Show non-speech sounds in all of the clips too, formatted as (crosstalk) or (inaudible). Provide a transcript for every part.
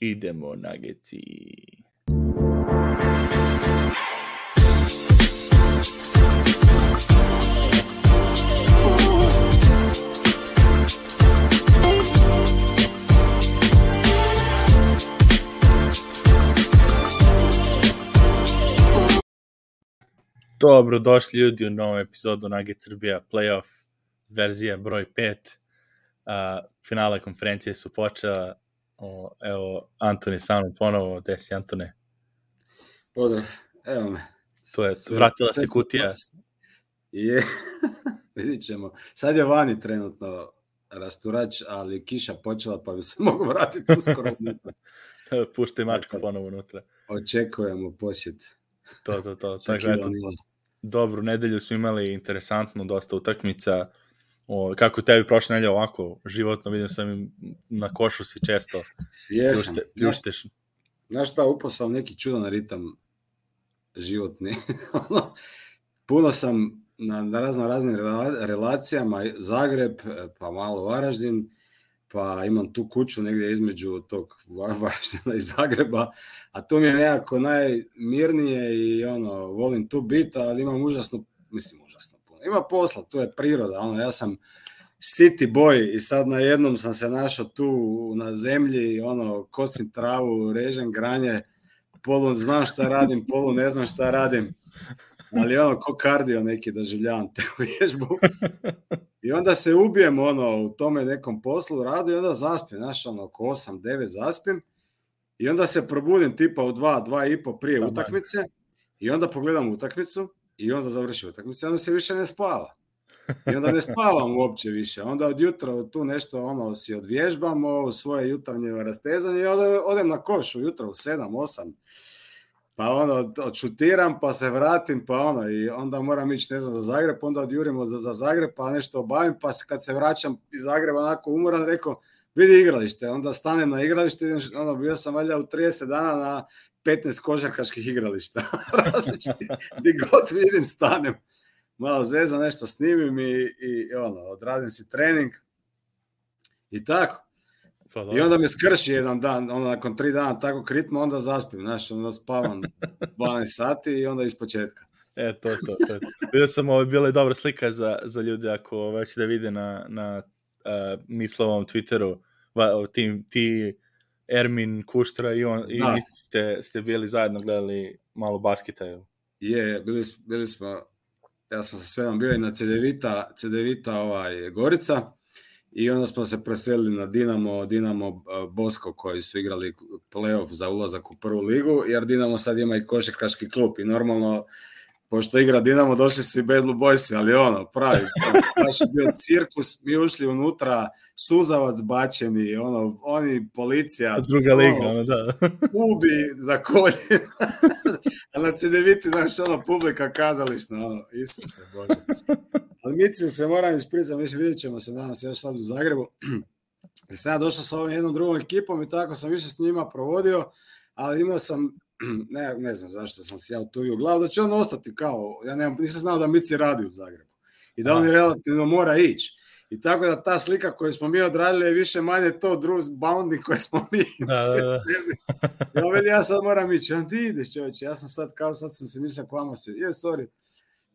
Idemo Nageci. Dobro, došli ljudi u novu epizodu Nugget Srbija Playoff, verzija broj 5. Uh, finale konferencije su počela. O, evo, Antoni sa mnom ponovo, gde si Antone? Pozdrav, evo me. To je, vratila se kutija. (laughs) Je, vidit ćemo. Sad je vani trenutno rasturač, ali kiša počela pa bi se (laughs) mogu vratiti uskoro. (laughs) Puštaj mačku ponovo unutra. Očekujemo posjet. To, to, to. Tako, eto, dobru nedelju smo imali, interesantnu, dosta utakmica. O, kako tebi prošle nedelje ovako, životno, vidim sam na košu si često Jesam. pljušte, pljušteš. Znaš šta, upao sam neki čudan ritam životni. (laughs) Puno sam na, na razno raznim rela- relacijama, Zagreb, pa malo Varaždin, pa imam tu kuću negdje između tog Va- (laughs) Varaždina i Zagreba, a tu mi je nekako najmirnije i ono, volim tu biti, ali imam užasno, mislim užasno. Ima posla, tu je priroda, ono, ja sam city boy i sad na jednom sam se našao tu na zemlji, ono, kosim travu, režem granje, polu znam šta radim, polu ne znam šta radim, ali ono, ko kardio neki doživljavam te (laughs) vježbu. I onda se ubijem ono, u tome nekom poslu, radu i onda zaspim, znaš, ono, oko 8-9 zaspim i onda se probudim tipa u 2, 2 i po prije utakmice i onda pogledam utakmicu i onda završi utakmicu onda se više ne spava. I onda ne spavam uopće više. Onda od jutra tu nešto ono si odvježbamo u svoje jutarnje rastezanje i onda odem na koš ujutro u 7, 8. Pa ono, odšutiram, pa se vratim, pa ono, i onda moram ići, ne znam, za Zagreb, onda odjurim za, za Zagreb, pa nešto obavim, pa se, kad se vraćam iz Zagreba onako umoran, rekao, vidi igralište, onda stanem na igralište, ono, bio sam valjda u 30 dana na 15 košarkaških igrališta, (laughs) različiti, di god vidim, stanem, malo zeza, nešto snimim i, i ono, odradim si trening i tako. Pa, I onda me skrši jedan dan, onda nakon tri dana takvog ritma, onda zaspim, znaš, onda spavam (laughs) 12 sati i onda iz početka. E, to, to, to. Vidio sam, ovo je bila i dobra slika za, za ljude ako već da vide na, na uh, Mislovom Twitteru, va, ti, ti Ermin, Kuštra i, on, i Da. ste, ste bili zajedno gledali malo basketa. Je, bili, bili smo, ja sam sa Svenom bio i na Cedevita, Cedevita ovaj, Gorica i onda smo se preselili na Dinamo, Dinamo eh, Bosko koji su igrali playoff za ulazak u prvu ligu, jer Dinamo sad ima i košarkaški klub i normalno pošto igra Dinamo, došli su i Bad Blue Boysi, ali ono, pravi, (laughs) baš je bio cirkus, mi ušli unutra, suzavac bačeni, ono, oni, policija, Druga liga, ono, ono, da. (laughs) ubi za kolje. A (laughs) na CDViti, znaš, ono, publika kazališna, ono, Isuse Bože. Ali Mici se moram ispricati, mislim, vidjet ćemo se danas još sad u Zagrebu. Jer sam ja došao sa ovom jednom drugom ekipom i tako sam više s njima provodio, ali imao sam, (clears throat) ne, ne znam zašto sam si ja utuvio u glavu, da će on ostati kao, ja nemam, nisam znao da Mici radi u Zagrebu. I da on relativno mora ići. I tako da ta slika koju smo mi odradili je više manje to Bruce Bounding koje smo mi (laughs) Da, da, da. Ja veli, ja sad moram ići. On ti ideš čovječe, ja sam sad kao sad sam se mislio k vama se. Je, sorry.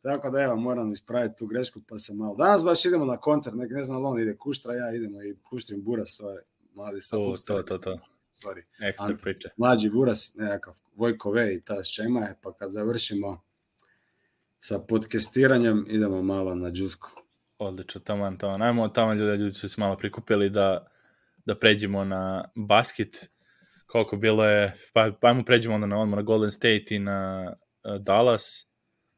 Tako da evo, moram ispraviti tu grešku pa sam malo. Danas baš idemo na koncert, nek, ne znam on ide Kuštra, ja idemo i Kuštrin Buras, sorry. Mali sam To, to, to, to. Sorry. Ekstra Ante. priča. Mlađi Buras, nekakav Vojko V i ta šema je, pa kad završimo sa podcastiranjem, idemo malo na džusku. Odlično, taman, taman. Ajmo tamo ljude, ljudi su se malo prikupili da, da pređemo na basket. Koliko bilo je, pa, pa ajmo pređemo onda na, odmah na Golden State i na uh, Dallas,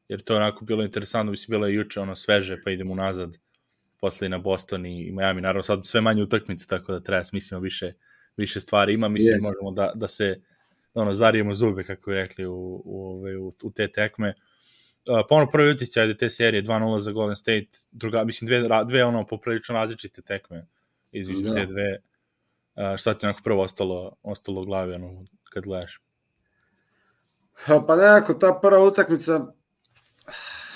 jer to je onako bilo interesantno, mislim, bilo je juče ono sveže, pa idemo nazad, posle i na Boston i, Miami, naravno sad sve manje utakmice, tako da treba smislimo više, više stvari ima, mislim, Jest. možemo da, da se ono, zarijemo zube, kako je rekli, u, u, ove, u, u te tekme. Uh, pa ono prvi utjecaj ajde te serije 2-0 za Golden State, druga, mislim dve, dve ono poprilično različite tekme između Da. te dve. Uh, šta ti onako prvo ostalo, ostalo u glavi ono, kad gledaš? Pa nekako ta prva utakmica,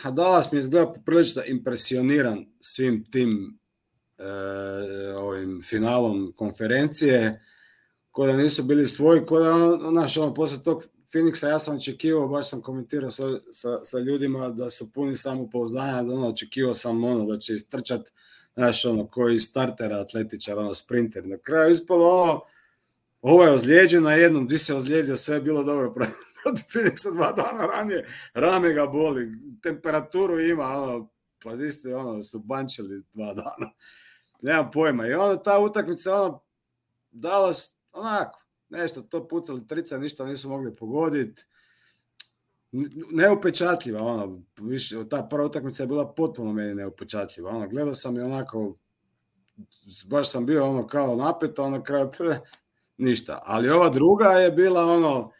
a Dallas mi izgleda poprilično impresioniran svim tim e, ovim finalom konferencije. Ko da nisu bili svoji, ko da, ono, znaš, ono, posle tog Phoenixa ja sam očekivao, baš sam komentirao sa, sa, sa ljudima da su puni samopouzdanja, da ono, očekivao sam ono, da će istrčat, znaš, ono, koji startera, atletičar, ono, sprinter. Na kraju ispalo ono, ovo je ozlijeđen na jednom, gdje se ozlijedio, sve je bilo dobro (laughs) protiv Phoenixa dva dana ranije, rame ga boli, temperaturu ima, ono, pa vi ste, ono, su bančili dva dana. Nemam pojma. I onda ta utakmica, ono, Dallas, onako, nešto to pucali trica, ništa nisu mogli pogoditi. Neupečatljiva, ono, više, ta prva utakmica je bila potpuno meni neupečatljiva. Ono, gledao sam i onako, baš sam bio ono kao napet, ono kraju (laughs) ništa. Ali ova druga je bila ono,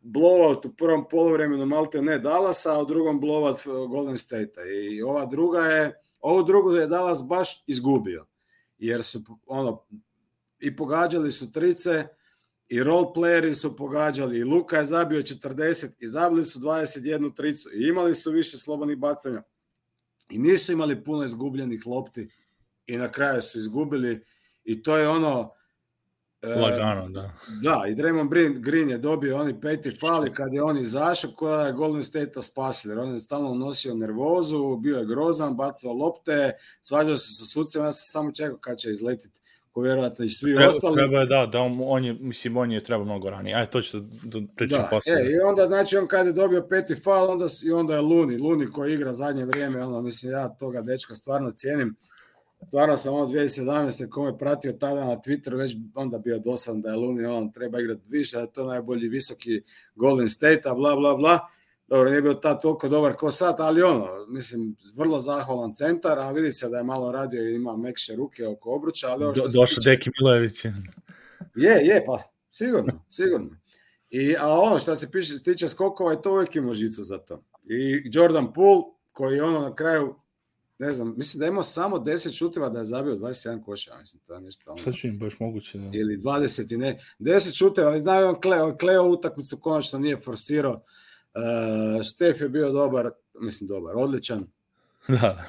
blowout u prvom polovremenu Malte ne Dallasa, a u drugom blowout Golden State-a. I ova druga je, ovu drugu je Dallas baš izgubio. Jer su ono, i pogađali su trice, i role playeri su pogađali, i Luka je zabio 40, i zabili su 21 tricu, i imali su više slobodnih bacanja, i nisu imali puno izgubljenih lopti, i na kraju su izgubili, i to je ono, e, Lagano, da. Da, i Draymond Green je dobio oni peti fali kad je on izašao koja je Golden State-a spasili, jer on je stalno nosio nervozu, bio je grozan, bacao lopte, svađao se sa sucima, ja sam samo čekao kad će izletiti ko vjerojatno i svi treba, ostali. Treba je, da, da on, on je, mislim, on je treba mnogo ranije. Ajde, to ću da, pričam da, posle. E, I onda, znači, on kad je dobio peti fal, onda, i onda je Luni, Luni koji igra zadnje vrijeme, ono, mislim, ja toga dečka stvarno cijenim. Stvarno sam ono 2017. kome pratio tada na Twitteru, već onda bio dosadan da je Luni, on treba igrati više, da je to najbolji visoki Golden State, a bla, bla, bla dobro, nije bio ta toliko dobar ko sad, ali ono, mislim, vrlo zahvalan centar, a vidi se da je malo radio i ima mekše ruke oko obruča, ali ovo što Do, Došao. Deki Milojević. Je, je, pa, sigurno, sigurno. I, a ono što se piše, tiče skokova, je to uvijek ima žicu za to. I Jordan Poole, koji ono na kraju, ne znam, mislim da ima samo 10 šutiva da je zabio 21 koša, mislim, to je nešto ono. Sad ću im baš moguće, da. Ili 20 i ne, 10 šuteva, ali znaju on kleo, kleo utakmicu konačno nije forsirao, Uh, Stef je bio dobar, mislim dobar, odličan. Da.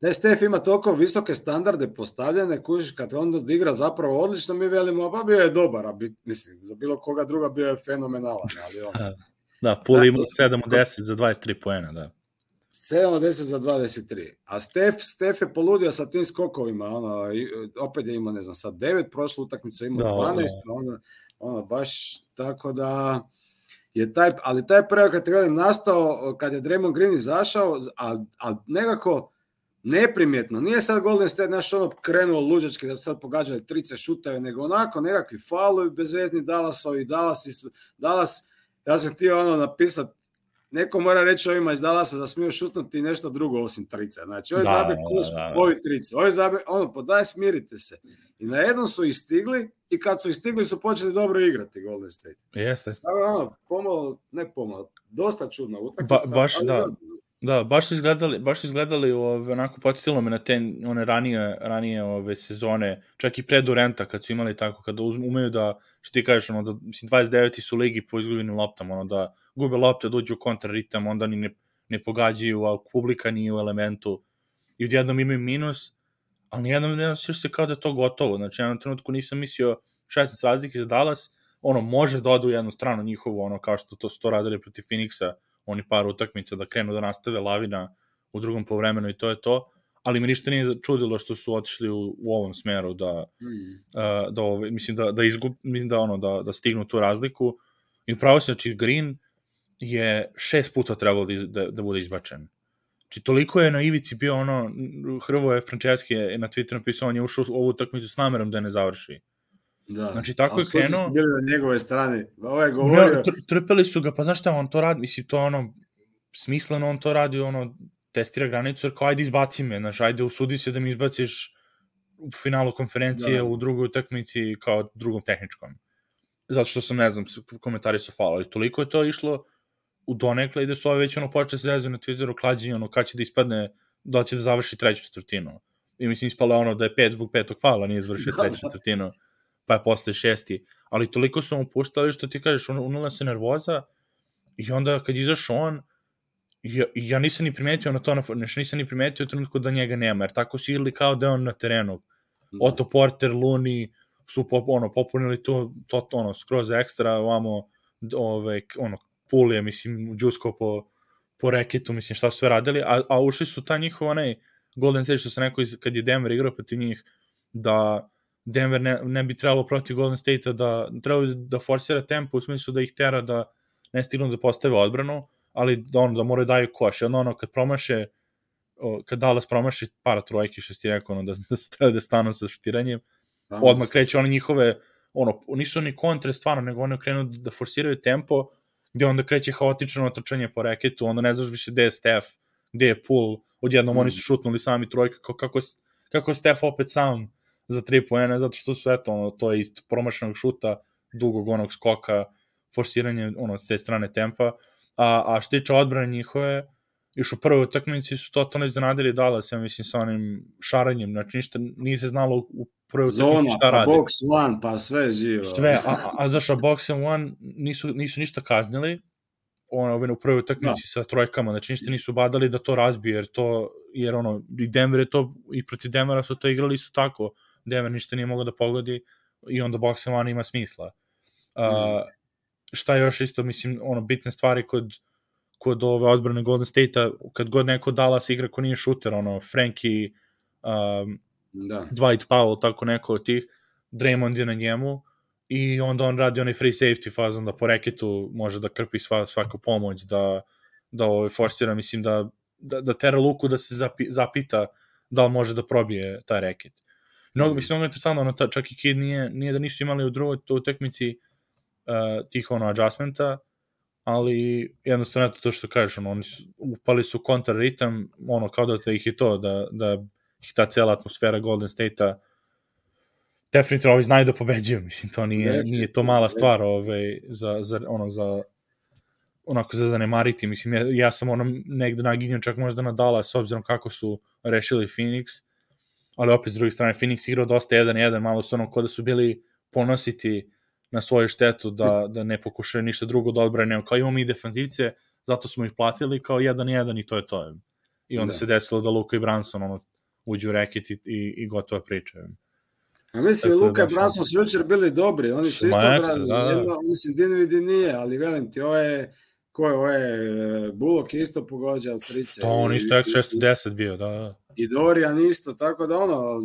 Ne, Stef ima toliko visoke standarde postavljene, kužiš, kad on odigra zapravo odlično, mi velimo, pa bio je dobar, a bi, mislim, za bilo koga druga bio je fenomenalan. Ali on... (laughs) da, Pul ima 7 od 10 za 23 poena, da. 7 od 10 za 23. A Stef, Stef je poludio sa tim skokovima, ono, opet je imao, ne znam, sad 9, prošlu utakmicu imao da, 12, da. Ono, ono, baš tako da je taj, ali taj prvi kad velim nastao kad je Draymond Green izašao, a, a nekako neprimjetno, nije sad Golden State naš ono krenuo luđački da sad pogađali trice šutave, nego onako nekakvi faulovi bezvezni Dallasovi, Dallas, Dallas, ja sam htio ono napisat, neko mora reći ovima iz Dallasa da smiju šutnuti nešto drugo osim trice. Znači, ovo je da, zabe da, da. ovi trice, ovo je zabe, ono, pa daj smirite se. I na jednom su istigli, i kad su istigli su počeli dobro igrati Golden State. Jeste. Tako ono, pomalo, ne pomalo, dosta čudna utakmica. Ba, baš, da. Da, baš su izgledali, baš su izgledali ove, onako podsjetilo me na te one ranije, ranije ove sezone, čak i pre Durenta kad su imali tako, kada umeju da, što ti kažeš, ono, da, mislim, 29. su ligi po izgubljenim loptama, ono, da gube lopte, dođu u kontraritam, onda ni ne, ne pogađaju, a publika nije u elementu i odjednom imaju minus, ali nijednom ne osjećaš se kao da je to gotovo. Znači, jednom trenutku nisam mislio 16 razlike za Dallas, ono, može da odu jednu stranu njihovu, ono, kao što to su to radili protiv Phoenixa, oni par utakmica da krenu da nastave lavina u drugom povremenu i to je to, ali me ništa nije čudilo što su otišli u, u ovom smeru da, mm. uh, da ove, mislim da, da izgub, mislim da ono, da, da stignu tu razliku i pravo se, znači Green je šest puta trebalo da, da, da bude izbačen. Znači, toliko je na ivici bio ono, Hrvo je Franceski je na Twitteru napisao, on je ušao u ovu utakmicu s namerom da je ne završi. Da. Znači, tako je krenuo. bili na njegove strane. Ovo je govorio... Ja, trpeli su ga, pa znaš šta, on to radi, mislim, to ono, smisleno on to radi, ono, testira granicu, jer kao, ajde izbaci me, znaš, ajde usudi se da mi izbaciš u finalu konferencije, da. u drugoj utakmici, kao drugom tehničkom. Zato što sam, ne znam, komentari su falali. Toliko je to išlo u donekle i da su ove već ono počeli se zezu na Twitteru klađenje, ono kad će da ispadne, da će da završi treću četvrtinu. I mislim ispalo ono da je pet zbog petog fala, nije završio (laughs) da, treću da. četvrtinu, pa je posle šesti. Ali toliko su mu puštali što ti kažeš, unula se nervoza i onda kad izašao on, ja, ja nisam ni primetio na to, na, nisam ni primetio u trenutku da njega nema, jer tako su ili kao da on na terenu. Da. Otto Porter, Looney, su pop, ono, popunili to, to, ono, skroz ekstra, ovamo, ove, ono, pulije, mislim, džusko po, po reketu, mislim, šta su sve radili, a, a ušli su ta njihova, onaj, Golden State, što sam rekao, kad je Denver igrao protiv njih, da Denver ne, ne bi trebalo protiv Golden State-a da, trebalo da forsira tempo u smislu da ih tera da ne stignu da postave odbranu, ali da, ono, da moraju daju koš. Jedno ono, kad promaše, kad Dallas promaši para trojke, što ti rekao, ono, da, da se treba da stanu sa šutiranjem, odmah kreće one njihove, ono, nisu ni kontre stvarno, nego one krenu da forsiraju tempo, gde onda kreće haotično otrčanje po reketu, onda ne znaš više gde je Steph, gde je Pool, odjednom mm. oni su šutnuli sami trojke, kako, kako, kako je Steph opet sam za tri poena, zato što su, eto, ono, to je isto promašenog šuta, dugog onog skoka, forsiranje, ono, s te strane tempa, a, a što tiče odbrane njihove, još u prvoj utakmici su totalno iznenadili Dallas, ja mislim, sa onim šaranjem, znači ništa, nije se znalo u utakmici šta pa radi. box one, pa sve živo. Sve, a, a, a zašto box one nisu, nisu ništa kaznili, ono, ove, u prvoj utakmici da. sa trojkama, znači ništa nisu badali da to razbije, jer to, jer ono, i Denver je to, i proti Denvera su to igrali isto tako, Denver ništa nije mogao da pogodi i onda box one ima smisla. Uh, mm. šta je još isto, mislim, ono, bitne stvari kod, kod ove odbrane Golden State-a, kad god neko Dallas igra ko nije šuter, ono, Frankie, um, da. Dwight Powell, tako neko od tih, Draymond je na njemu, i onda on radi onaj free safety fazon da po reketu može da krpi sva, svaku pomoć, da, da ove, forsira, mislim, da, da, da tera luku da se zapi, zapita da li može da probije taj reket. Mnogo, mm. mislim, mnogo interesantno, ono, ta, čak i Kid nije, nije da nisu imali u drugoj to utekmici uh, tih ono adjustmenta, ali jednostavno to što kažeš, ono, oni su, upali su kontra ritam, ono, kao da ih je to, da, da ih ta cela atmosfera Golden State-a definitivno ovi znaju da pobeđuju, mislim, to nije, neće, nije to mala stvar ovaj, za, za, ono, za onako za zanemariti, mislim, ja, ja sam ono negde naginjao čak možda na Dallas, s obzirom kako su rešili Phoenix, ali opet s druge strane Phoenix igrao dosta 1-1, malo su ono kod da su bili ponositi na svoju štetu da, da ne pokušaju ništa drugo da odbrane, kao imamo i defanzivce, zato smo ih platili kao 1-1 i to je to. I onda da. se desilo da Luka i Branson ono, uđu u reket i, i, i gotova priča. A mislim, Tako Luka i Branson su jučer bili dobri, oni su isto brali, da, da. jedno, mislim, Dinvidi nije, ali velim ti, ovo je, ko je, ovo je, Bulok je isto pogođa od trice. To on isto X610 bio, da, da. I Dorian isto, tako da ono,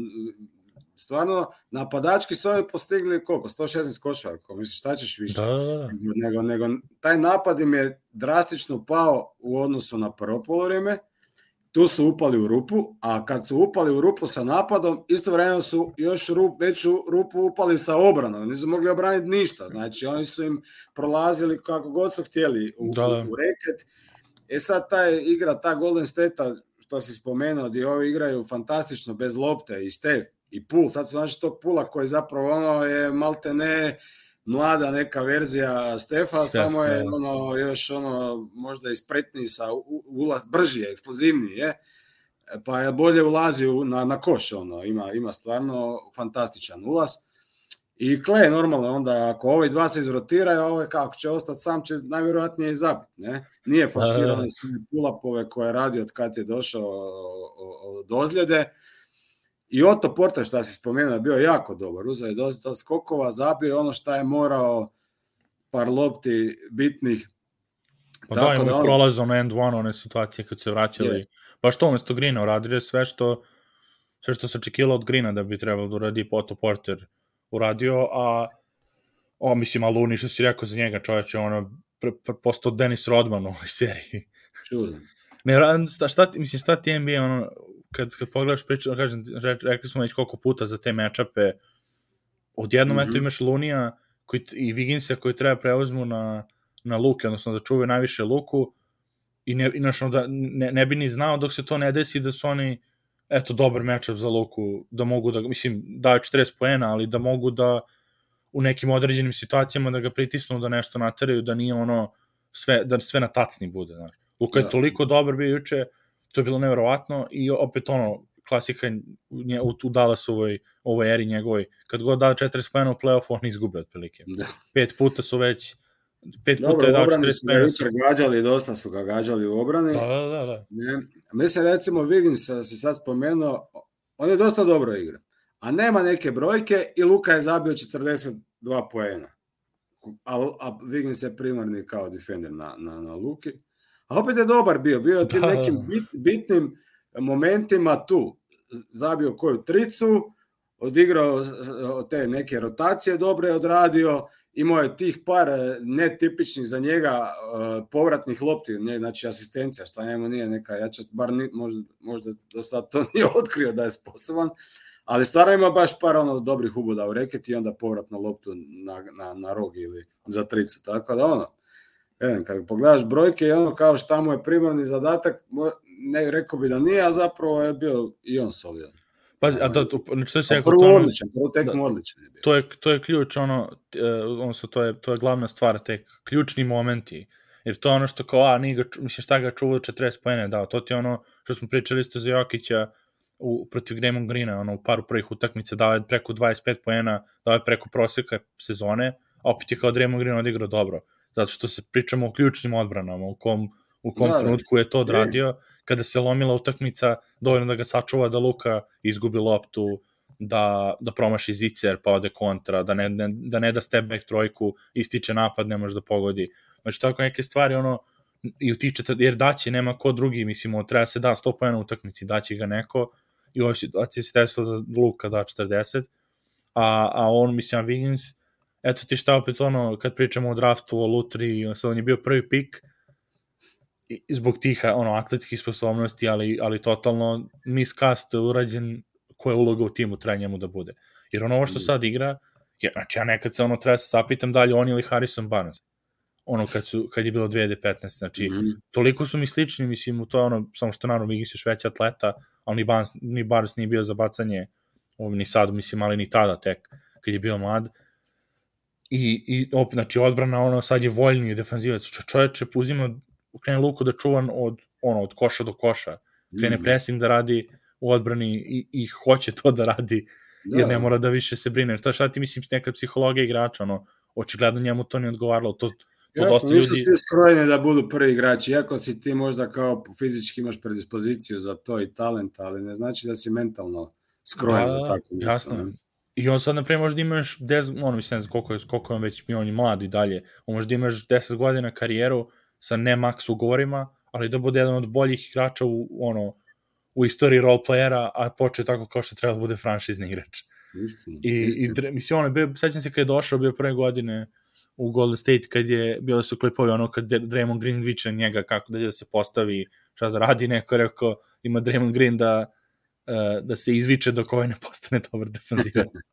stvarno, napadački su oni postigli koliko, 116 koševa, ako misliš, šta ćeš više? Da, da, da. Nego, nego, taj napad im je drastično pao u odnosu na prvo polovreme, tu su upali u rupu, a kad su upali u rupu sa napadom, isto vremeno su još rup, veću rupu upali sa obranom, nisu mogli obraniti ništa, znači oni su im prolazili kako god su htjeli u, da. u, u reket. E sad ta igra, ta Golden State, što si spomenuo, gdje ovi igraju fantastično bez lopte i Steph i Pool, sad su znači tog Pula koji zapravo ono je malte ne mlada neka verzija Stefa, Stef, samo je da. ono još ono možda ispretniji sa ulaz brži je, eksplozivniji je. Pa je bolje ulazi na na koš ono, ima ima stvarno fantastičan ulaz. I Kle, normalno, onda ako ovi dva se izrotiraju, ovo je kako će ostati sam, će najvjerojatnije i zabiti, ne? Nije forsirano sve pulapove koje je radio od kad je došao od ozljede, I Otto Porta, što si spomenuo, je bio jako dobar. Uzeo je dosta skokova, zabio ono što je morao par lopti bitnih. Pa da, imamo da on... prolaz ono end one, one situacije kad se vraćali. Je. Baš to umesto Grina uradio sve što sve što se očekivalo od Grina da bi trebalo da uradi Otto Porter uradio, a o, mislim, Aluni, što si rekao za njega, čoveče, ono, pre, pre, postao Dennis Rodman u ovoj seriji. Čudno. Ne, šta, šta, mislim, šta ti NBA, ono, kad, kad pogledaš priču, kažem, re, rekli smo već koliko puta za te mečape, odjednom mm -hmm. eto imaš Lunija koji, i Viginsa koji treba preuzmu na, na luke, odnosno da čuvaju najviše luku i ne, inačno, da, ne, ne bi ni znao dok se to ne desi da su oni eto, dobar mečap za Luku, da mogu da, mislim, daju 40 poena, ali da mogu da u nekim određenim situacijama da ga pritisnu, da nešto nateraju, da nije ono sve, da sve na tacni bude, znaš. Luka je da. toliko dobar bio juče, to je bilo neverovatno i opet ono, klasika nje, u, u Dallasovoj ovoj eri njegovoj, kad god da 40 pojena u play-off, on izgube otprilike. Da. Pet puta su već pet Dobro, puta je dao 40 pojena. Dobro, gađali, dosta su ga gađali u obrani. Da, da, da. da. Ne. Mislim, recimo, Wiggins, si sad spomenuo, on je dosta dobro igra. a nema neke brojke i Luka je zabio 42 poena. A, a Wiggins je primarni kao defender na, na, na Luki. A opet je dobar bio, bio je tim Da. nekim bit, bitnim momentima tu. Zabio koju tricu, odigrao te neke rotacije dobre odradio, imao je tih par e, netipičnih za njega uh, povratnih lopti, ne, znači asistencija, što njemu nije neka jača, bar ni, možda, možda do sad to (laughs) nije otkrio da je sposoban, ali stvarno ima baš par ono dobrih uboda u reket i onda povratnu loptu na, na, na rog ili za tricu, tako da ono, jedan, kad pogledaš brojke i ono kao šta mu je primarni zadatak, ne rekao bi da nije, a zapravo je bio i on solidan. Pazi, a da, to, znači to se rekao... Prvo odličan, prvo tekmu odličan je bio. To je, to je ključ, ono, odnosno, to je, to je glavna stvar, te ključni momenti, jer to je ono što kao, a, nije ga, mislim, šta ga čuvao 40 pojene dao, to ti je ono što smo pričali isto za Jokića u, protiv Gremon Greena, ono, u paru prvih utakmica dao je preko 25 pojena, dao je preko proseka sezone, a opet je kao Draymond Green odigrao dobro, zato što se pričamo o ključnim odbranama, u kom, u kom da, trenutku je to odradio, kada se lomila utakmica, dovoljno da ga sačuva da Luka izgubi loptu, da, da promaši zicer pa ode kontra, da ne, ne, da ne da step back trojku, ističe napad, ne može da pogodi. Znači, tako neke stvari, ono, i utiče, jer daće, nema ko drugi, mislimo, treba se da 100 pojena utakmici, daće ga neko, i u ovoj situaciji se desilo da Luka da 40, a, a on, mislim, Wiggins, eto ti šta opet ono, kad pričamo o draftu, o lutri, sad on je bio prvi pik, i zbog tih ono atletskih sposobnosti, ali ali totalno miscast urađen koja uloga u timu treba njemu da bude. Jer ono ovo što sad igra, je, znači ja nekad se ono treba se zapitam dalje on ili Harrison Barnes. Ono kad, su, kad je bilo 2015. Znači, mm -hmm. toliko su mi slični, mislim, u to ono, samo što naravno Wiggins još veća atleta, ali ni Barnes, ni Barnes nije bio za bacanje, ovo, ni sad, mislim, ali ni tada tek, kad je bio mlad. I, i opet, znači, odbrana, ono, sad je voljni defanzivac. Čovječe, uzima krene Luko da čuvan od, ono, od koša do koša, krene mm. pressing da radi u odbrani i, i hoće to da radi, da. jer ne mora da više se brine. To šta ti mislim, neka psihologija igrača, ono, očigledno njemu to ne odgovaralo, to, to Jasno, dosta ljudi... nisu svi skrojeni da budu prvi igrači, iako si ti možda kao fizički imaš predispoziciju za to i talent, ali ne znači da si mentalno skrojen da, za tako nešto. Jasno. Ne? I on sad, na primjer, možda imaš 10, ono, mislim, koliko je, koliko je on već, on je mlad i dalje, on možda imaš 10 godina karijeru, sa ne max ugovorima, ali da bude jedan od boljih igrača u, ono, u istoriji roleplayera, a počeo tako kao što treba da bude franšizni igrač. Istina, I, istina. i mislim, ono, bio, sećam se kad je došao, bio prve godine u Golden State, kad je, bile su klipovi, ono, kad Draymond Green viče njega kako da, da se postavi, šta da radi, neko je rekao, ima Draymond Green da, uh, da se izviče dok ovaj ne postane dobar (laughs) defanzivac.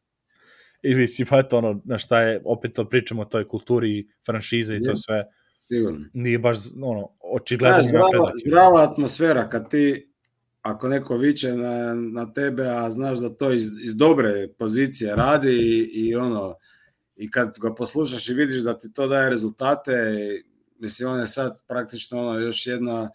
I mislim, pa eto, ono, na šta je, opet to pričamo o toj kulturi franšize i to sve, Sigurno. Nije baš, ono, očigledno ja, zdrava, zdrava atmosfera, kad ti, ako neko viče na, na tebe, a znaš da to iz, iz dobre pozicije radi i, i ono, i kad ga poslušaš i vidiš da ti to daje rezultate, mislim, on je sad praktično ono, još jedna,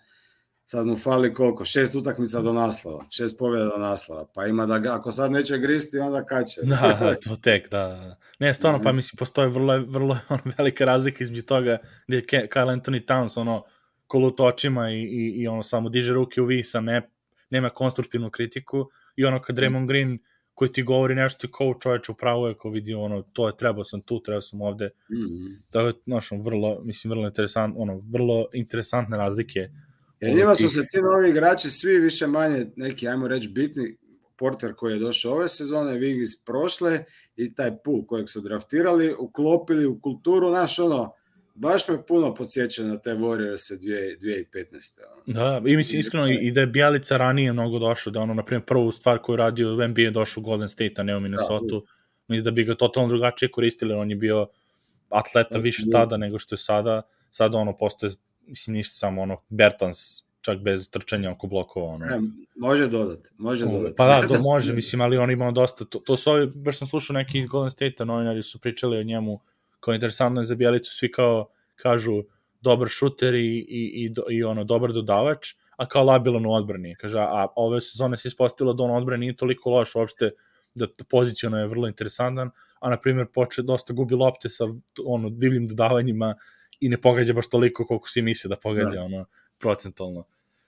sad mu fali koliko, šest utakmica do naslova, šest pobjeda do naslova, pa ima da ga, ako sad neće gristi, onda kaće. Da, da, to tek, da. Ne, stvarno, pa mislim, postoje vrlo, vrlo (laughs) ono, velika razlika između toga gde je Kyle Anthony Towns, ono, kolut očima i, i, i ono, samo diže ruke u visa, ne, nema konstruktivnu kritiku, i ono, kad Raymond Green, koji ti govori nešto kao čoveč upravo je, ko vidi ono, to je, trebao sam tu, trebao sam ovde. Mm -hmm. To je, znaš, vrlo, mislim, vrlo interesant, ono, vrlo interesantne razlike Jer njima su se ti novi igrači svi više manje neki, ajmo reći, bitni, Porter koji je došao ove sezone, Vigis prošle i taj pool kojeg su draftirali, uklopili u kulturu, naš ono, baš me puno podsjeća na te Warriors 2015. Da, i mislim iskreno i da je Bjelica ranije mnogo došao, da ono, na primjer, prvu stvar koju radio u NBA je došao u Golden State, a ne u Minnesota, da, mislim da bi ga totalno drugačije koristili, on je bio atleta više tada nego što je sada, sada ono postoje mislim ništa samo ono Bertans čak bez trčanja oko blokova ono. Ne, može dodati, može dodati. Pa da, (laughs) to može, mislim, ali on ima dosta to, to su ovi, baš sam slušao neki iz Golden State-a, novinari su pričali o njemu kao interesantno je za Bjelicu, svi kao kažu dobar šuter i, i, i, i ono, dobar dodavač, a kao labilan u odbrani. Kaže, a ove sezone se ispostavilo da on odbrani nije toliko loš uopšte, da, da poziciono je vrlo interesantan, a na primjer poče dosta gubi lopte sa ono divljim dodavanjima i ne pogađa baš toliko koliko svi misle da pogađa, da. ono, procentalno.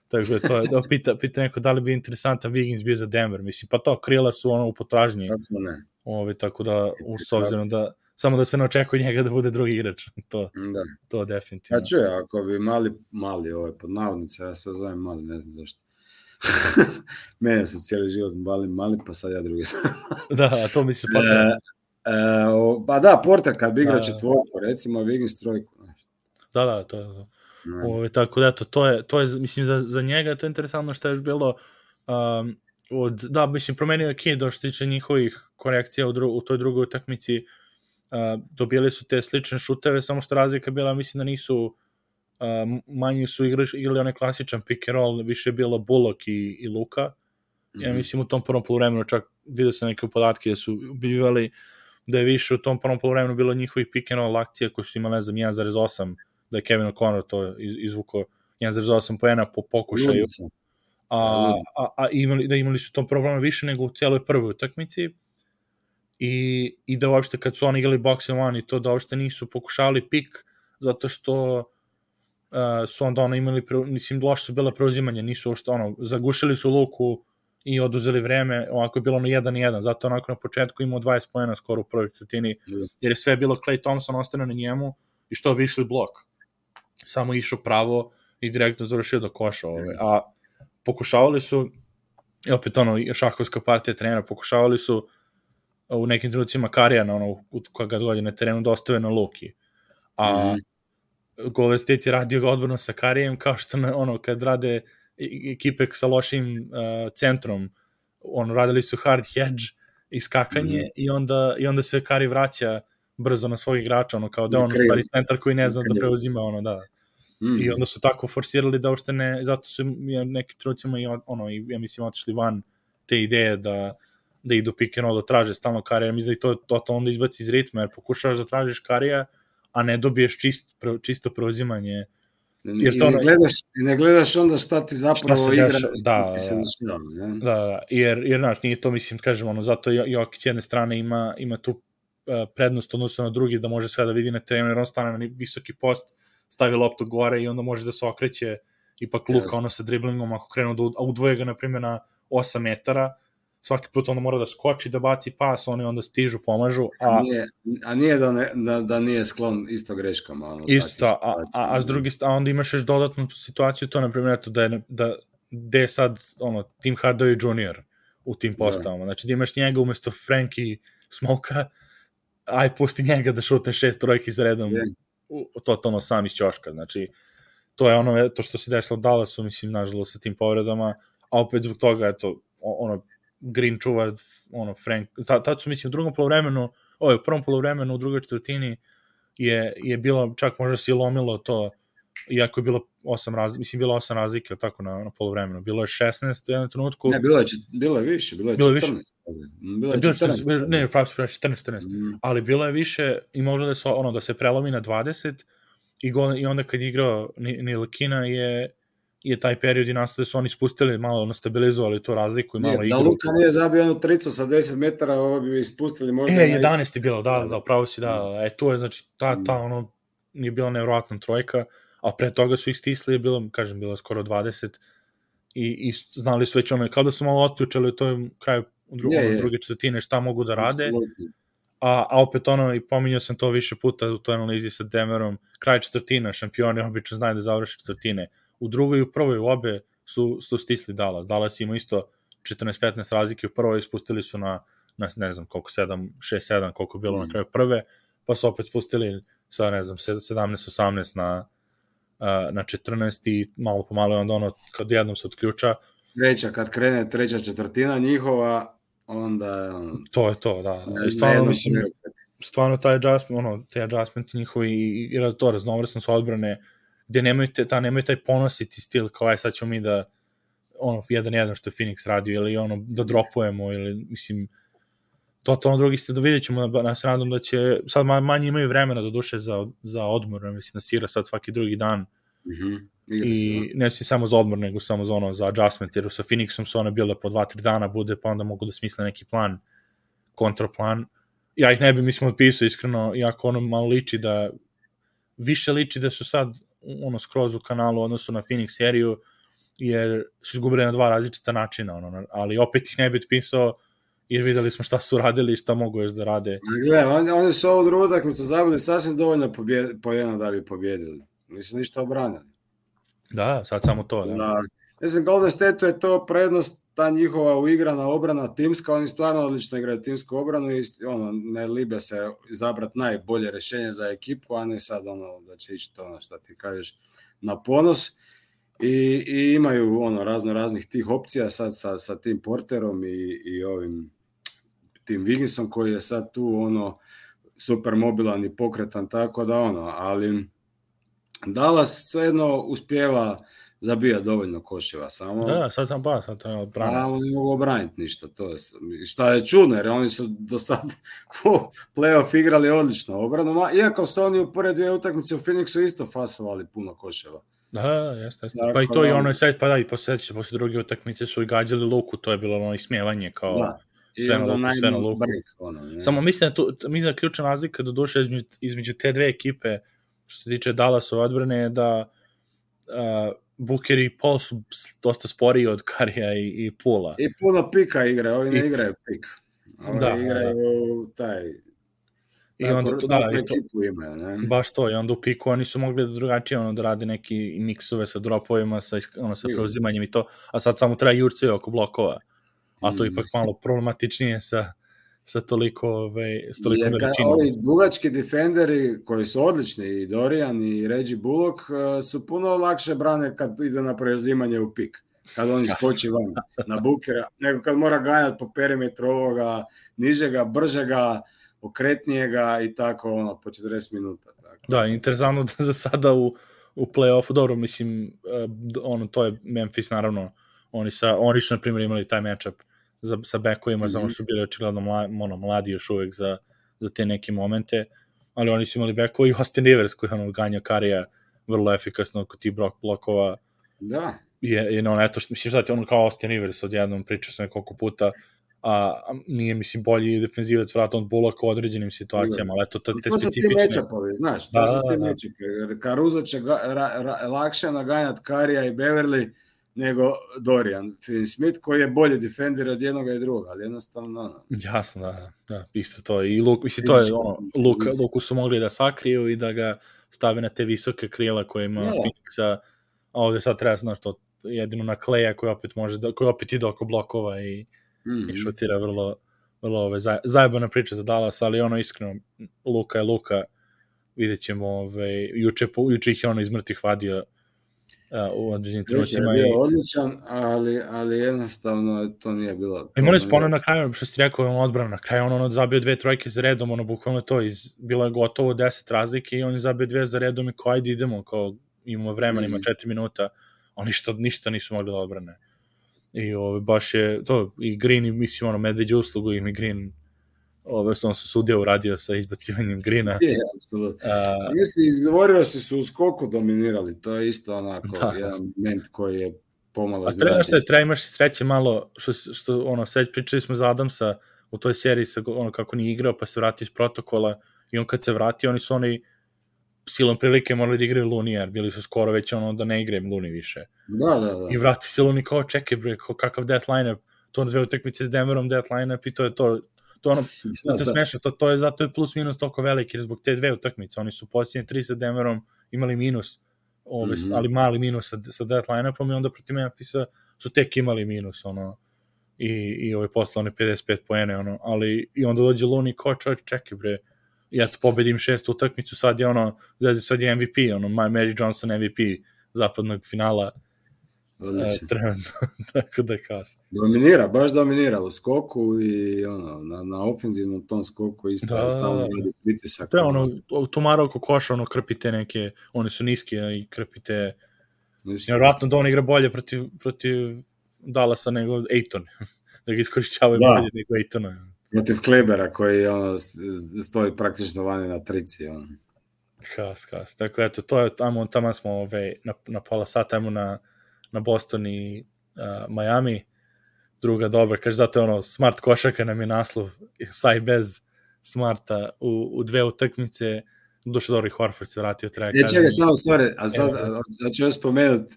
Tako da to je, da pita, pita neko da li bi interesantan Wiggins bio za Denver, mislim, pa to, krila su ono u potražnji, Kako ne? ove, tako da, u, s obzirom da, samo da se ne očekuje njega da bude drugi igrač, (laughs) to, Da. to definitivno. Ja čuje, ako bi mali, mali ovaj, pod navodnice, ja se zovem mali, ne znam zašto. (laughs) Mene su cijeli život mali, mali, pa sad ja drugi sam. Da, a to mi se pa... E, e, o, pa da, Porter kad bi igrao Da. četvorku, recimo Wiggins trojku. Da, da, to je to. Ove, tako da, eto, to je, to je, mislim, za, za njega je to interesantno što je još bilo um, od, da, mislim, promenio je Kid što tiče njihovih korekcija u, dru, u toj drugoj utakmici, uh, dobili su te slične šuteve, samo što razlika je bila, mislim da nisu uh, manji su igrali, igrali onaj klasičan pick and roll, više je bilo Bullock i, i Luka, ja Mhm. mislim u tom prvom poluvremenu čak vidio sam neke podatke da su bivali da je više u tom prvom poluvremenu bilo njihovih pick and roll akcija koje su imali, ne znam, 1,8 da je Kevin O'Connor to iz, izvuko 1,8 poena po pokušaju, a, a, a imali, da imali su tom problema više nego u cijeloj prvoj utakmici i, i da uopšte kad su oni igrali box and one i to da uopšte nisu pokušavali pik zato što uh, su onda ono imali, pre, mislim, loše su bile preuzimanje, nisu uopšte ono, zagušili su luku i oduzeli vreme, ovako je bilo ono 1-1, zato onako na početku imao 20 pojena skoro u prvoj četvrtini, Da. jer je sve bilo Clay Thompson ostane na njemu i što bi išli blok. Samo išao pravo i direktno završio do koša. Ove. A pokušavali su, i opet ono, šahovska partija trenera, pokušavali su u nekim trenucima Karijana, ono, u kada god je na terenu, da ostave na Luki. A Mhm. Golden State je radio odbranu sa Karijem, kao što na, ono, kad rade i- ekipe sa lošim uh, centrom, ono, radili su hard hedge i skakanje Mhm. i, onda, i onda se Kari vraća brzo na svog igrača, ono, kao da Na on stvari centar koji ne zna da preuzima, ono, da. Mhm. I onda su tako forsirali da uopšte ne, zato su ja, neki trucima i on- ono, i, ja mislim, otišli van te ideje da da idu pick and roll, da traže stalno karija, mislim da i to, to, to onda izbaci iz ritma, jer pokušavaš da tražiš karija, a ne dobiješ čist, pre, čisto preuzimanje. jer I to ono- ne, gledaš, I ne gledaš onda šta ti zapravo Šta igra, da, se da. dešava, ne? Da, da, jer, jer znaš, nije to, mislim, kažem, ono, zato Jo- Jokić s jedne strane ima, ima tu uh, prednost odnosno na drugi, da može sve da vidi na terenu, jer on stane na visoki post, stavi loptu gore i onda može da se okreće ipak Luka, Jasno. ono sa driblingom, ako krenu da udvoje ga, na primjer, na 8 metara, svaki put onda mora da skoči, da baci pas, oni onda stižu, pomažu, a, Nije, a nije da, ne, da, da nije sklon isto greškama. Ono, Isto, a, a, a, s drugi a onda imaš još dodatnu situaciju, to na primjer, eto, da je, da, gde je sad, ono, Tim Hardaway Jr. u tim postavama. Znači, da imaš njega umesto Frankie Smoka, aj pusti njega da šutne šest trojki za redom, Je. Totalno sam iz ćoška. Znači, to je ono, to što se desilo Dallasu, mislim, nažalost, sa tim povredama, a opet zbog toga, eto, ono, Green čuva, ono, Frank, ta, tad su, mislim, u drugom polovremenu, ovo je u prvom polovremenu, u drugoj četvrtini, je, je bilo, čak možda se i lomilo to, iako je bilo osam razlike, mislim, bilo osam razlike, tako, na, na polovremenu. Bilo je 16 u jednom trenutku, Ne, bilo je, bilo je više, bilo je Bilo je 14. više. Bilo je bilo je 14. 14, bilo- ne, pravo se 14-14, Mm, ali bilo je više i moglo da se ono da se prelomi na 20 i gol, i onda kad je igrao Ni- Nilkina je je taj period i nastao da su oni spustili malo ono stabilizovali tu razliku i malo Nije, da igru. Luka nije zabio jednu tricu sa 10 metara, ovo bi ispustili možda... E, na 11 je bilo, da, da, pravo si, da, e, to je, znači, ta, ta, ono, nije bila nevjerojatna trojka, a pre toga su ih stisli, je bilo, kažem, bilo je skoro 20 i, i znali su već ono, kao da su malo otključali u toj kraju u dru, Je, je. druge četvrtine šta mogu da rade, a, a opet ono, i pominjao sam to više puta u toj analizi sa Demerom, kraj četvrtina, šampioni obično znaju da završe četvrtine. U drugoj i u prvoj u obe su, su stisli Dallas. Dallas ima isto 14-15 razlike, u prvoj spustili su na, na ne znam koliko, 7, 6-7, koliko je bilo mm. na kraju prve, pa su opet spustili sa, ne znam, 17-18 na, na 14 i malo po malo onda ono, kad jednom se odključa, Treća, kad krene treća četvrtina njihova, onda to je to, da. na I stvarno, jednom mislim, preokretu. stvarno taj adjustment, ono, te adjustment njihovi i, i raz- to raznovrsnost odbrane, gde nemaju, te, ta, nemaju taj ponositi stil kao aj sad ćemo mi da ono, jedan jedan što je Phoenix radio ili ono, da dropujemo ili, mislim, totalno drugi ste, da vidjet ćemo, da, da se nadam da će, sad ma- manje imaju vremena do duše za, za odmor, mislim, da sira sad svaki drugi dan. Igra se, i ne si samo za odmor, nego samo za ono, za adjustment, jer sa Phoenixom su one bile po 2-3 dana bude, pa onda mogu da smisle neki plan, kontraplan. Ja ih ne bi, mislim, otpisao iskreno, iako ono malo liči da, više liči da su sad ono skroz u kanalu odnosu na Phoenix seriju, jer su izgubili na dva različita načina, ono, ali opet ih ne bi pisao jer videli smo šta su radili i šta mogu još da rade. Gle, oni, oni su ovu drugu utakmicu zabili sasvim dovoljno pobjed, po jedna da bi pobjedili. Nisu ništa obranili. Da, sad samo to. Da. da. Mislim, Golden State je to prednost ta njihova uigrana obrana timska, oni stvarno odlično igraju timsku obranu i ono, ne libe se izabrati najbolje rešenje za ekipu, a ne sad ono da će ići to ono što ti kažeš na ponos. I, i imaju ono razno raznih tih opcija sad sa, sa tim porterom i, i ovim tim Wigginsom koji je sad tu ono super mobilan i pokretan tako da ono, ali Dallas svejedno uspjeva zabija dovoljno koševa, samo... Da, sad sam pa, sad sam odbranio. Samo ne mogu obraniti ništa, to je, šta je čudno, jer oni su do sad (laughs) u playoff igrali odlično obranu, iako su oni u pored dvije utakmice u Phoenixu isto fasovali puno koševa. Da, jeste, jeste. Dakle, pa i to da, i ono sad, pa da, i posle, posle druge utakmice su i gađali luku, to je bilo ono ismijevanje kao... Da. Sve na, sve na luku. Break, ono, ne. Samo mislim da, tu, mislim da ključna razlika do duše između, između te dve ekipe, što se tiče Dallasove odbrane, je da uh, Booker i Paul su dosta sporiji od Karija i, i Pula. I puno pika igra, ovi ne I, igraju pik. Ovi da, igraju da. taj I onda to, da, i to, imaju, ne? baš to, i onda u piku oni su mogli da drugačije ono, da rade neki miksove sa dropovima, sa, ono, sa preuzimanjem i to, a sad samo treba jurce oko blokova, a to mm. ipak malo problematičnije sa, sa toliko, ove, s toliko veličine. Ovi dugački defenderi koji su odlični, i Dorian i Reggie Bullock, uh, su puno lakše brane kad ide na preuzimanje u pik kad on iskoči van na bukera, nego kad mora ganjati po perimetru ovoga, nižega, bržega, okretnijega i tako ono po 40 minuta. Tako. Da, interesantno (laughs) da za sada u, u play-offu, dobro, mislim, uh, ono, to je Memphis, naravno, oni, sa, oni su, na primjer, imali taj matchup za, sa bekovima, mm -hmm. samo su bili očigledno mla, ono, mladi još uvek za, za te neke momente, ali oni su imali bekova i Austin Rivers koji ono, ganja karija vrlo efikasno kod tih blok, blokova. Da. Je, je ono, eto, mislim, sad ono kao Austin Rivers odjednom pričao sam nekoliko puta, a nije, mislim, bolji defenzivac vrata od Bullock u određenim situacijama, ali eto, te, te specifične... To su ti mečapovi, znaš, to da, su ti da, mečapovi. Caruso će ga, ra, ra, lakše naganjati Karija i Beverly nego Dorian Finney-Smith, koji je bolji defender od jednog i drugog, ali jednostavno, ono. Jasno, da, da, isto to. I Luk, mislim, to je ono, Luk, Luku su mogli da sakriju i da ga stave na te visoke krila koje ima ja. Phoenixa, a ovde sad treba, znaš, to jedino na Kleja koji opet može da, koji opet ide oko blokova i mm -hmm. i šutira vrlo, vrlo ove, zaj, zajebana priča za Dallas, ali ono iskreno, Luka je Luka, vidjet ćemo, ove, juče, juče ih je ono iz mrtvih vadio a, u određenim trenucima. Je bio i... odličan, ali, ali jednostavno to nije bilo... I morali spomenu na kraju, što si rekao, on odbrana, na kraju on, ono zabio dve trojke za redom, ono bukvalno to, iz, bilo je gotovo 10 razlike i on je zabio dve za redom i kao ajde idemo, kao imamo vremena, mm. ima 4 minuta, oni ništa, ništa nisu mogli da odbrane. I ove, baš je, to, i Green, i, mislim, ono, medveđe uslugu i Green, ove, on se sudija uradio sa izbacivanjem Grina. Je, apsolutno. Mislim, izgovorio se su u skoku dominirali, to je isto onako da. jedan moment koji je pomalo A treba što je, treba imaš sreće malo, što, što ono, seć, pričali smo za Adamsa u toj seriji, sa, ono, kako nije igrao, pa se vratio iz protokola, i on kad se vrati, oni su oni, silom prilike morali da igraju Luni, jer bili su skoro već ono da ne igraju Luni više. Da, da, da. I vrati se Luni kao, čekaj bre, kakav death lineup, to dve utakmice s Denverom death lineup i to je to, to ono, (laughs) da, da. smešno, to, to je zato je plus minus toliko veliki, jer zbog te dve utakmice, oni su posljednje tri sa Denverom imali minus, ove, mm -hmm. ali mali minus sa, sa death lineupom i onda protiv Memphisa su tek imali minus, ono, i, i ove posle one 55 poene, ono, ali i onda dođe Luni kao čovječ, čekaj bre, i eto, pobedim šestu utakmicu, sad je ono, sad je MVP, ono, Mary Johnson MVP zapadnog finala, E, trenutno, (laughs) tako da kasno. Dominira, baš dominira u skoku i ono, na, na ofenzivnom tom skoku isto da, stalno radi pritisak. Da, ono, tumara oko koša, ono, krpite neke, one su niske i krpite, vjerojatno da on igra bolje protiv, protiv Dallasa nego Ejton, (laughs) da ga iskorišćavaju da. bolje nego Ejtona protiv Klebera koji ono, stoji praktično vani na trici. Ono. Kas, kas. Tako eto, to je, tamo, tamo smo ove, na, na pola sata, tamo na, na Boston i uh, Miami. Druga dobra, kaže, zato je ono, smart košaka nam je naslov, saj bez smarta u, u dve utakmice, duše dobro i Horford se vratio, treba kažem. čekaj, samo stvari, a sad, a, a ću još spomenuti,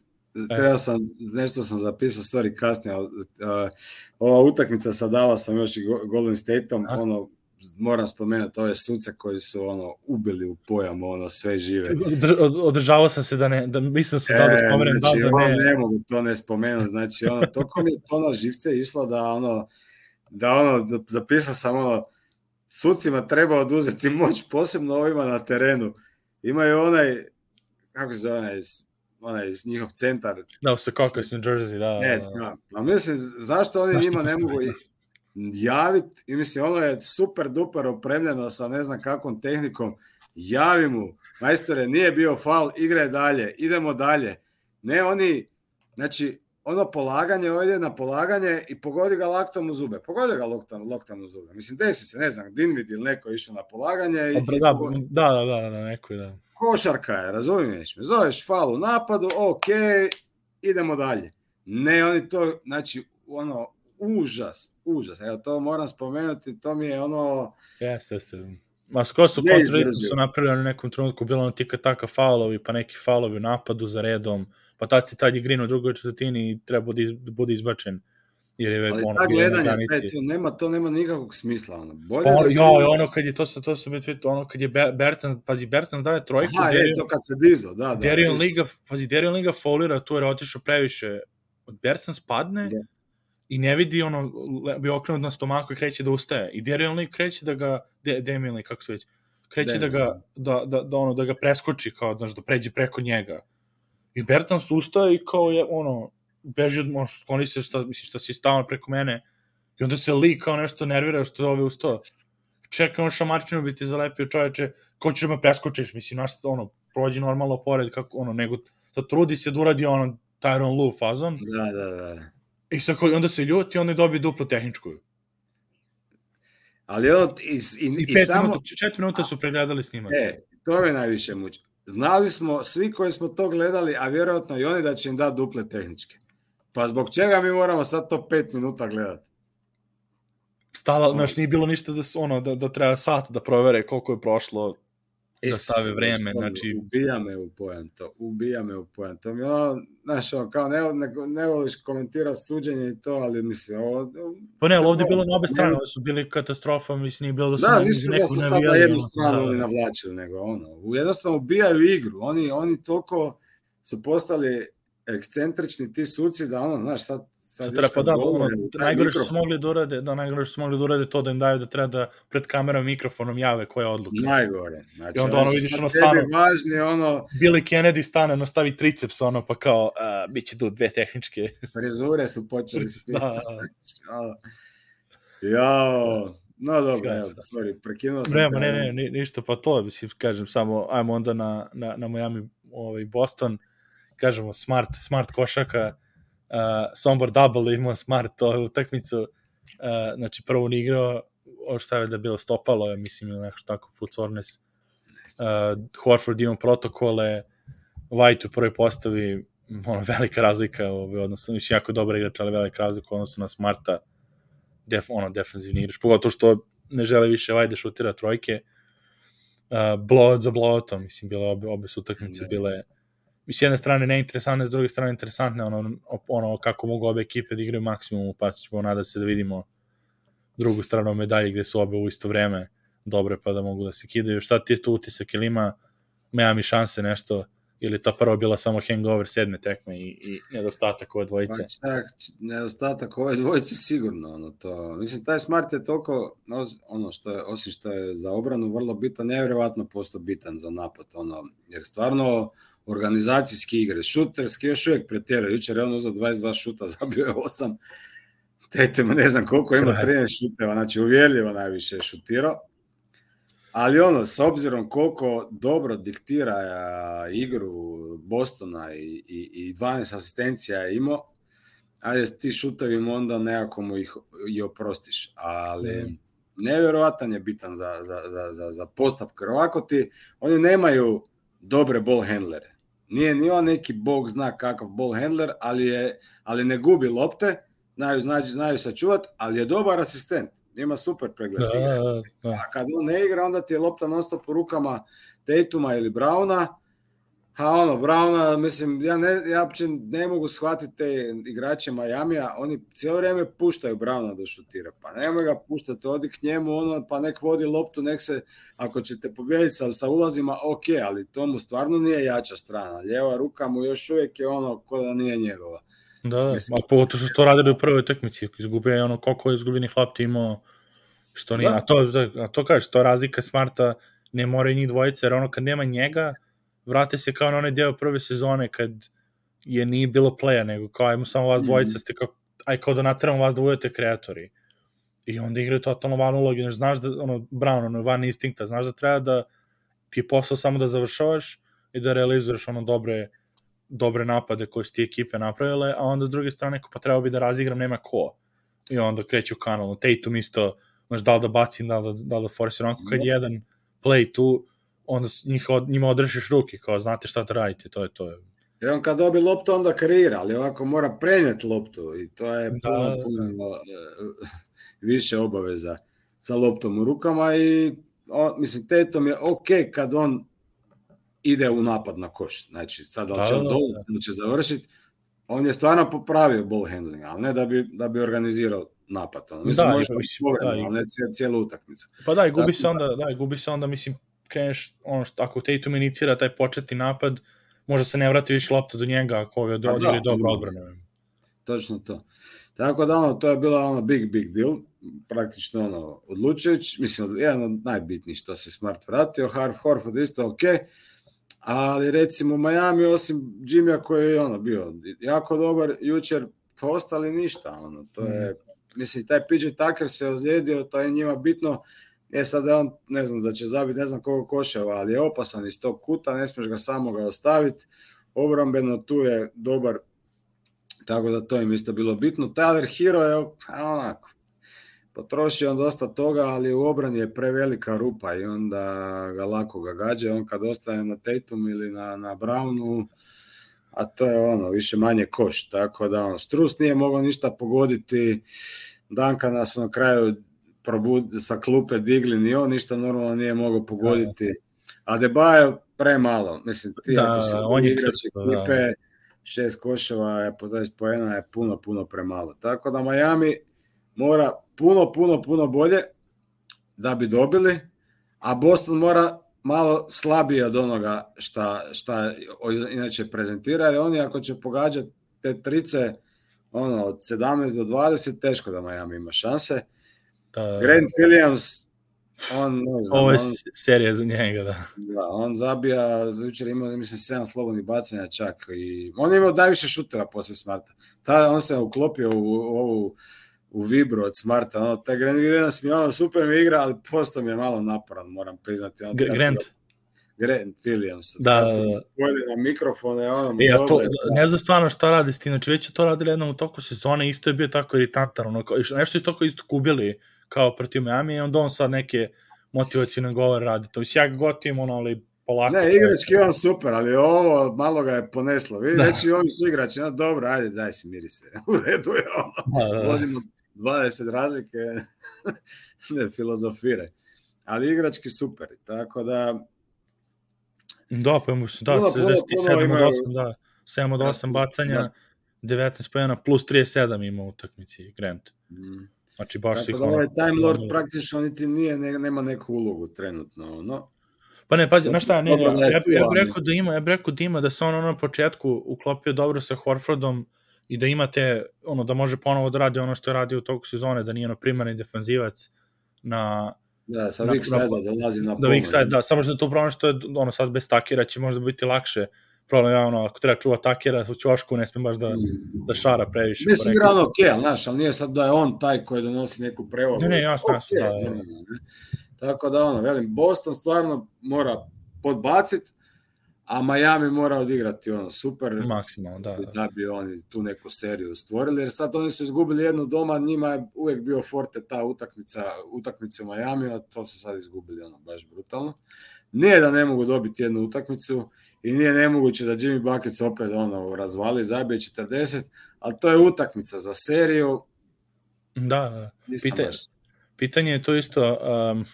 treba sam, nešto sam zapisao, stvari kasnije, ali, uh, ova utakmica sa Dallasom još i Golden Stateom, ono, moram spomenuti ove suce koji su ono ubili u pojam ono sve žive. Održavao sam se da ne da mislim se da da e, spomenem znači, da, da ne. ne mogu to ne spomenuti. Znači ono toko mi to na živce išlo da ono da ono da zapisao sam ono sucima treba oduzeti moć posebno ovima na terenu. Imaju onaj kako se zove onaj onaj njihov centar. Da, u Secaucus, New Jersey, da. Ne, da. da. A mislim, zašto oni njima ne mogu javiti, i mislim, ono je super duper opremljeno sa ne znam kakvom tehnikom, javi mu, majstore, nije bio faul, igre dalje, idemo dalje. Ne, oni, znači, ono polaganje, ovdje na polaganje i pogodi ga laktom u zube. Pogodi ga loktom, loktom u zube. Mislim, desi se, ne znam, Dinvid ili neko išao na polaganje. I, da, da, da, da, da, neko da. Košarka je, razumiješ me. Zoveš faul u napadu, ok, idemo dalje. Ne, oni to, znači, ono, užas, užas. Evo, to moram spomenuti, to mi je ono... Jeste, jeste. Ma skoro su kontra su napravili u nekom trenutku, bilo ono tika taka faulovi, pa neki faulovi u napadu za redom, pa tad si tad je green u drugoj četvrtini i treba da bude izbačen. Jer je Ali ono, ta gledanja, taj, to, nema, to nema nikakvog smisla. Ono. Bolje pa, da jo, ono kad je, to se, to se biti, ono kad je Bertans, pazi, Bertans daje trojku. Aha, Derion, je, to kad se dizo, da, da. Derion Liga, pazi, Derion Liga folira tu jer je otišao previše. Bertans padne, da i ne vidi ono, bi okrenut na stomaku i kreće da ustaje. I Lee kreće da ga, de, Damian Lee, kako se već, kreće da ga, da, da, da, ono, da ga preskoči, kao, znaš, da pređe preko njega. I Bertans ustaje i kao je, ono, beži od, možda skloni se, šta, misli, šta si stao preko mene. I onda se Lee kao nešto nervira što je ove ustao. Čekaj, on šamarčinu bi ti zalepio čoveče, ko ćeš da me preskočiš, mislim, naš, ono, prođi normalno pored, kako, ono, nego, sad trudi se da uradi ono, Tyron Lue fazon. Da, da, da. I sad onda se ljuti, onda dobije duplu tehničku. Ali ono, i, i, I, i samo... Minuta, četiri minuta su pregledali snimak. E, to me najviše muči. Znali smo, svi koji smo to gledali, a vjerojatno i oni da će im dati duple tehničke. Pa zbog čega mi moramo sad to pet minuta gledati? Stala, znaš, nije bilo ništa da, ono, da, da treba sat da provere koliko je prošlo, da stave vreme, znači... Ubija me u pojam to, ubija me u pojam to. Mi ono, znaš, ono, kao ne, ne, ne voliš komentirati suđenje i to, ali mislim, ovo... Pa ne, ali ovde je bilo na obe strane, ovo su bili katastrofa, mislim, nije bilo da su da, nisu da su sad na jednu stranu da, da. navlačili, nego ono, jednostavno ubijaju igru, oni, oni toliko su postali ekscentrični ti suci da ono, znaš, sad Sad treba pa da, ono, najgore što su mogli da urade, da najgore što su mogli da urade to da im daju da treba da pred kamerom mikrofonom jave koje odluke. Najgore. Znači, I onda ono vidiš ono stano, važni, ono... Billy Kennedy stane, ono stavi triceps, ono, pa kao, uh, bit će tu dve tehničke. Frizure su počeli svi. da. (laughs) Jao, No dobro, evo, sorry, prekinuo sam. Nema, ne, ne, ne, ništa, pa to, mislim, kažem, samo, ajmo onda na, na, na Miami, ovaj, Boston, kažemo, smart, smart košaka, Sombor double imao smart ovu utakmicu, uh, znači prvo on igrao, ovo šta je da bilo stopalo, je, mislim, ili nešto tako, Foot Soreness, uh, Horford imao protokole, White u prvoj postavi, ono, velika razlika, ovaj, odnosno, mislim, jako dobar igrač, ali velika razlika odnosno na Smarta, def, ono, defensivni igrač, pogotovo što ne žele više White da šutira trojke, uh, blowout za blowoutom, mislim, bile obe, obe su utakmice bile s jedne strane neinteresantne, s druge strane interesantne, ono, ono kako mogu obe ekipe da igraju maksimum, pa ćemo nada se da vidimo drugu stranu medalje gde su obe u isto vreme dobre pa da mogu da se kidaju. Šta ti je tu utisak, ili ima Miami šanse nešto, ili to prvo bila samo hangover sedme tekme i, i nedostatak ove dvojice? Pa čak, nedostatak ove dvojice sigurno, ono to, mislim, taj smart je toliko, ono što je, osim što je za obranu vrlo bitan, nevjerovatno posto bitan za napad, ono, jer stvarno, organizacijske igre, šuterski još uvijek pretjeruje. Jučer je on uzao 22 šuta, (laughs) zabio je 8. Tete ne znam koliko ima 13 šuteva, znači uvjerljivo najviše je šutirao. Ali ono, s obzirom koliko dobro diktira igru Bostona i, i, i 12 asistencija je imao, ajde ti šutevima onda nekako mu ih i oprostiš. Ali mm. nevjerovatan je bitan za, za, za, za, za postavku. Jer ovako ti, oni nemaju dobre ball handlere. Nije ni on neki bog zna kakav ball handler, ali, je, ali ne gubi lopte, znaju, znači, znaju sačuvat, ali je dobar asistent. Ima super pregled. Da, da, da. A kad on ne igra, onda ti je lopta non po rukama Tatuma ili Brauna, A ono, Browna, mislim, ja, ne, ja uopće ne mogu shvatiti te igrače Majamija, oni cijelo vrijeme puštaju Browna da šutira, pa nemoj ga puštati, odi k njemu, ono, pa nek vodi loptu, nek se, ako ćete pobijediti sa, sa ulazima, ok, ali to mu stvarno nije jača strana, lijeva ruka mu još uvijek je ono, ko da nije njegova. Da, da, mislim, a pogotovo što to radili u prvoj tekmici, izgubio je ono koliko je izgubljenih lopti imao, što nije, da. a to, a to kažeš, to razlika Smarta, ne moraju njih dvojice, jer ono kad nema njega, vrate se kao na onaj deo prve sezone kad je nije bilo playa, nego kao ajmo samo vas dvojica, mm. ste kao, aj kao da natramo vas da budete kreatori. I onda igraju totalno van ulogi, znaš, znaš da, ono, Brown, ono, van instinkta, znaš da treba da ti je posao samo da završavaš i da realizuješ ono dobre, dobre napade koje su ti ekipe napravile, a onda s druge strane, pa treba bi da razigram, nema ko. I onda kreću kanalno. Tatum isto, znaš, da li da bacim, da li da, da, li da forsiram, kad je jedan play tu, onda njih, njima održiš ruke, kao znate šta da radite, to je to. Jer on kad dobi loptu, onda karira, ali ovako mora prenijeti loptu i to je da, puno, da, puno da. više obaveza sa loptom u rukama i on, mislim, Tetom je ok kad on ide u napad na koš. Znači, sad da će da, da, da. će završiti, on je stvarno popravio ball handling, ali ne da bi, da bi organizirao napad. Ono. Mislim, da, može da, ali ne cijelu utakmicu. Pa da, i gubi se onda, da, gubi se onda, mislim, kreneš, ono što, ako Tatum inicira taj početni napad, možda se ne vrati više lopta do njega ako je pa odigli da, dobro odbrane. Točno to. Tako da ono, to je bila ono big, big deal, praktično ono, odlučujući, mislim, jedan od najbitnijih što se Smart vratio, Harf Horford isto ok, ali recimo Miami, osim Jimmya koji je ono bio jako dobar, jučer pa ostali ništa, ono, to je, mm. mislim, taj PJ Tucker se ozlijedio, to je njima bitno, E sad on, ne znam, da će zabiti ne znam koliko koševa, ali je opasan iz tog kuta, ne smiješ ga samo ga ostaviti. Obrambeno tu je dobar, tako da to im isto bilo bitno. Tyler Hero je onako, potrošio on dosta toga, ali u obrani je prevelika rupa i onda ga lako ga gađa. On kad ostaje na Tatum ili na, na Brownu, a to je ono, više manje koš. Tako da on, Strus nije mogao ništa pogoditi. Danka nas na kraju probud, sa klupe digli, ni on ništa normalno nije mogao pogoditi. Da. A Debajo premalo. Mislim, ti da, ako si on je ekipe, da. šest koševa je po 20 poena je puno, puno premalo. Tako da Miami mora puno, puno, puno bolje da bi dobili, a Boston mora malo slabije od onoga šta, šta inače prezentira, jer oni ako će pogađati te trice ono, od 17 do 20, teško da Miami ima šanse. Da, Grant Williams, on, ne znam, Ovo je on, serija za njega, da. Da, on zabija, jučer imao, mislim, sedam slobodnih bacanja čak i on je imao najviše šutera posle Smarta. Tada on se uklopio u, u ovu u vibru od Smarta, ono, taj Grant Williams mi ono super mi igra, ali posto mi je malo naporan, moram priznati. Ono, Grant? Grant Williams. Da, da, da. na mikrofone, ono, ja, e, to, ne znam stvarno šta radi s tim, znači već je to radili jednom u toku sezone, isto je bio tako iritantan, ono, nešto iz toga isto kubili, kao protiv Miami onda on sad neke motivacijne govore radi. To mislim, ja ga gotivim, ono, ali polako. Ne, igrački on super, ali ovo malo ga je poneslo. Vidi, da. već i ovi su igrači, no, dobro, ajde, daj si, miri se. (laughs) U redu je ono. Da, da, da. Vodimo 20 razlike, (laughs) ne filozofire. Ali igrački super, tako da... Da, pa mu se, da, 7 od 8, da, 7 od 8 bacanja, da. 19 pojena plus 37 ima u utakmici Grant. Mm. Znači, baš Tako da ovaj Time Lord praktično niti nije, ne, nema neku ulogu trenutno, ono. Pa ne, pazi, znaš šta, ne, ne, ja, ja, ja bih rekao da ima, ja bih rekao da ima, da se on ono na početku uklopio dobro sa Horfordom i da imate, ono, da može ponovo da radi ono što je radio u toku sezone, da nije ono primarni defanzivac na, Da, sa Vic Side dolazi na Da, Vic Side, da, samo što je to problem što je, ono, sad bez takira će možda biti lakše problem je ono, ako treba čuva takera u čošku, ne sme baš da, mm. da šara previše. Mislim, igra ono okay, ali, znaš, ali nije sad da je on taj koji donosi neku prevagu. Ne, ne, jasno, jasno, okay, da, da. Ne, Tako da, ono, velim, Boston stvarno mora podbaciti, a Miami mora odigrati ono super maksimalno da, da. da bi oni tu neku seriju stvorili jer sad oni su izgubili jednu doma njima je uvek bio forte ta utakmica utakmica u Miami a to su sad izgubili ono baš brutalno nije da ne mogu dobiti jednu utakmicu i nije nemoguće da Jimmy Buckets opet ono razvali, zabije 40, ali to je utakmica za seriju. Da, da. Pitanje, pitanje je to isto um,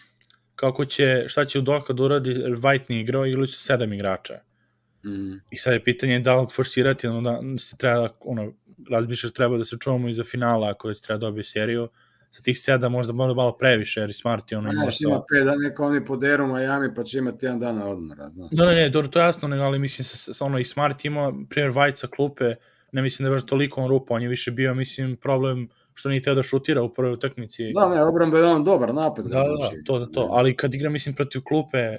kako će, šta će u dokad uradi White ni igrao, ili su sedam igrača. Mm. I sad je pitanje da li forsirati, ono, da se treba, ono, razmišljaš treba da se čuvamo iza finala ako već treba dobije seriju. Sa tih sedam možda možda malo previše, jer i Smart je ono ima Znaš, ima pet, da neko oni poderu Miami, pa će imati jedan dana odmora, znaš. Da, ne, ne, dobro, to je jasno, nego, ali mislim, sa, sa, ono, i Smart ima, primjer, sa klupe, ne mislim da je baš toliko on rupa, on je više bio, mislim, problem što nije teo da šutira u prvoj utakmici. Da, ne, obrambe je on dobar napad. Da, da, to, da, to, ali kad igra, mislim, protiv klupe,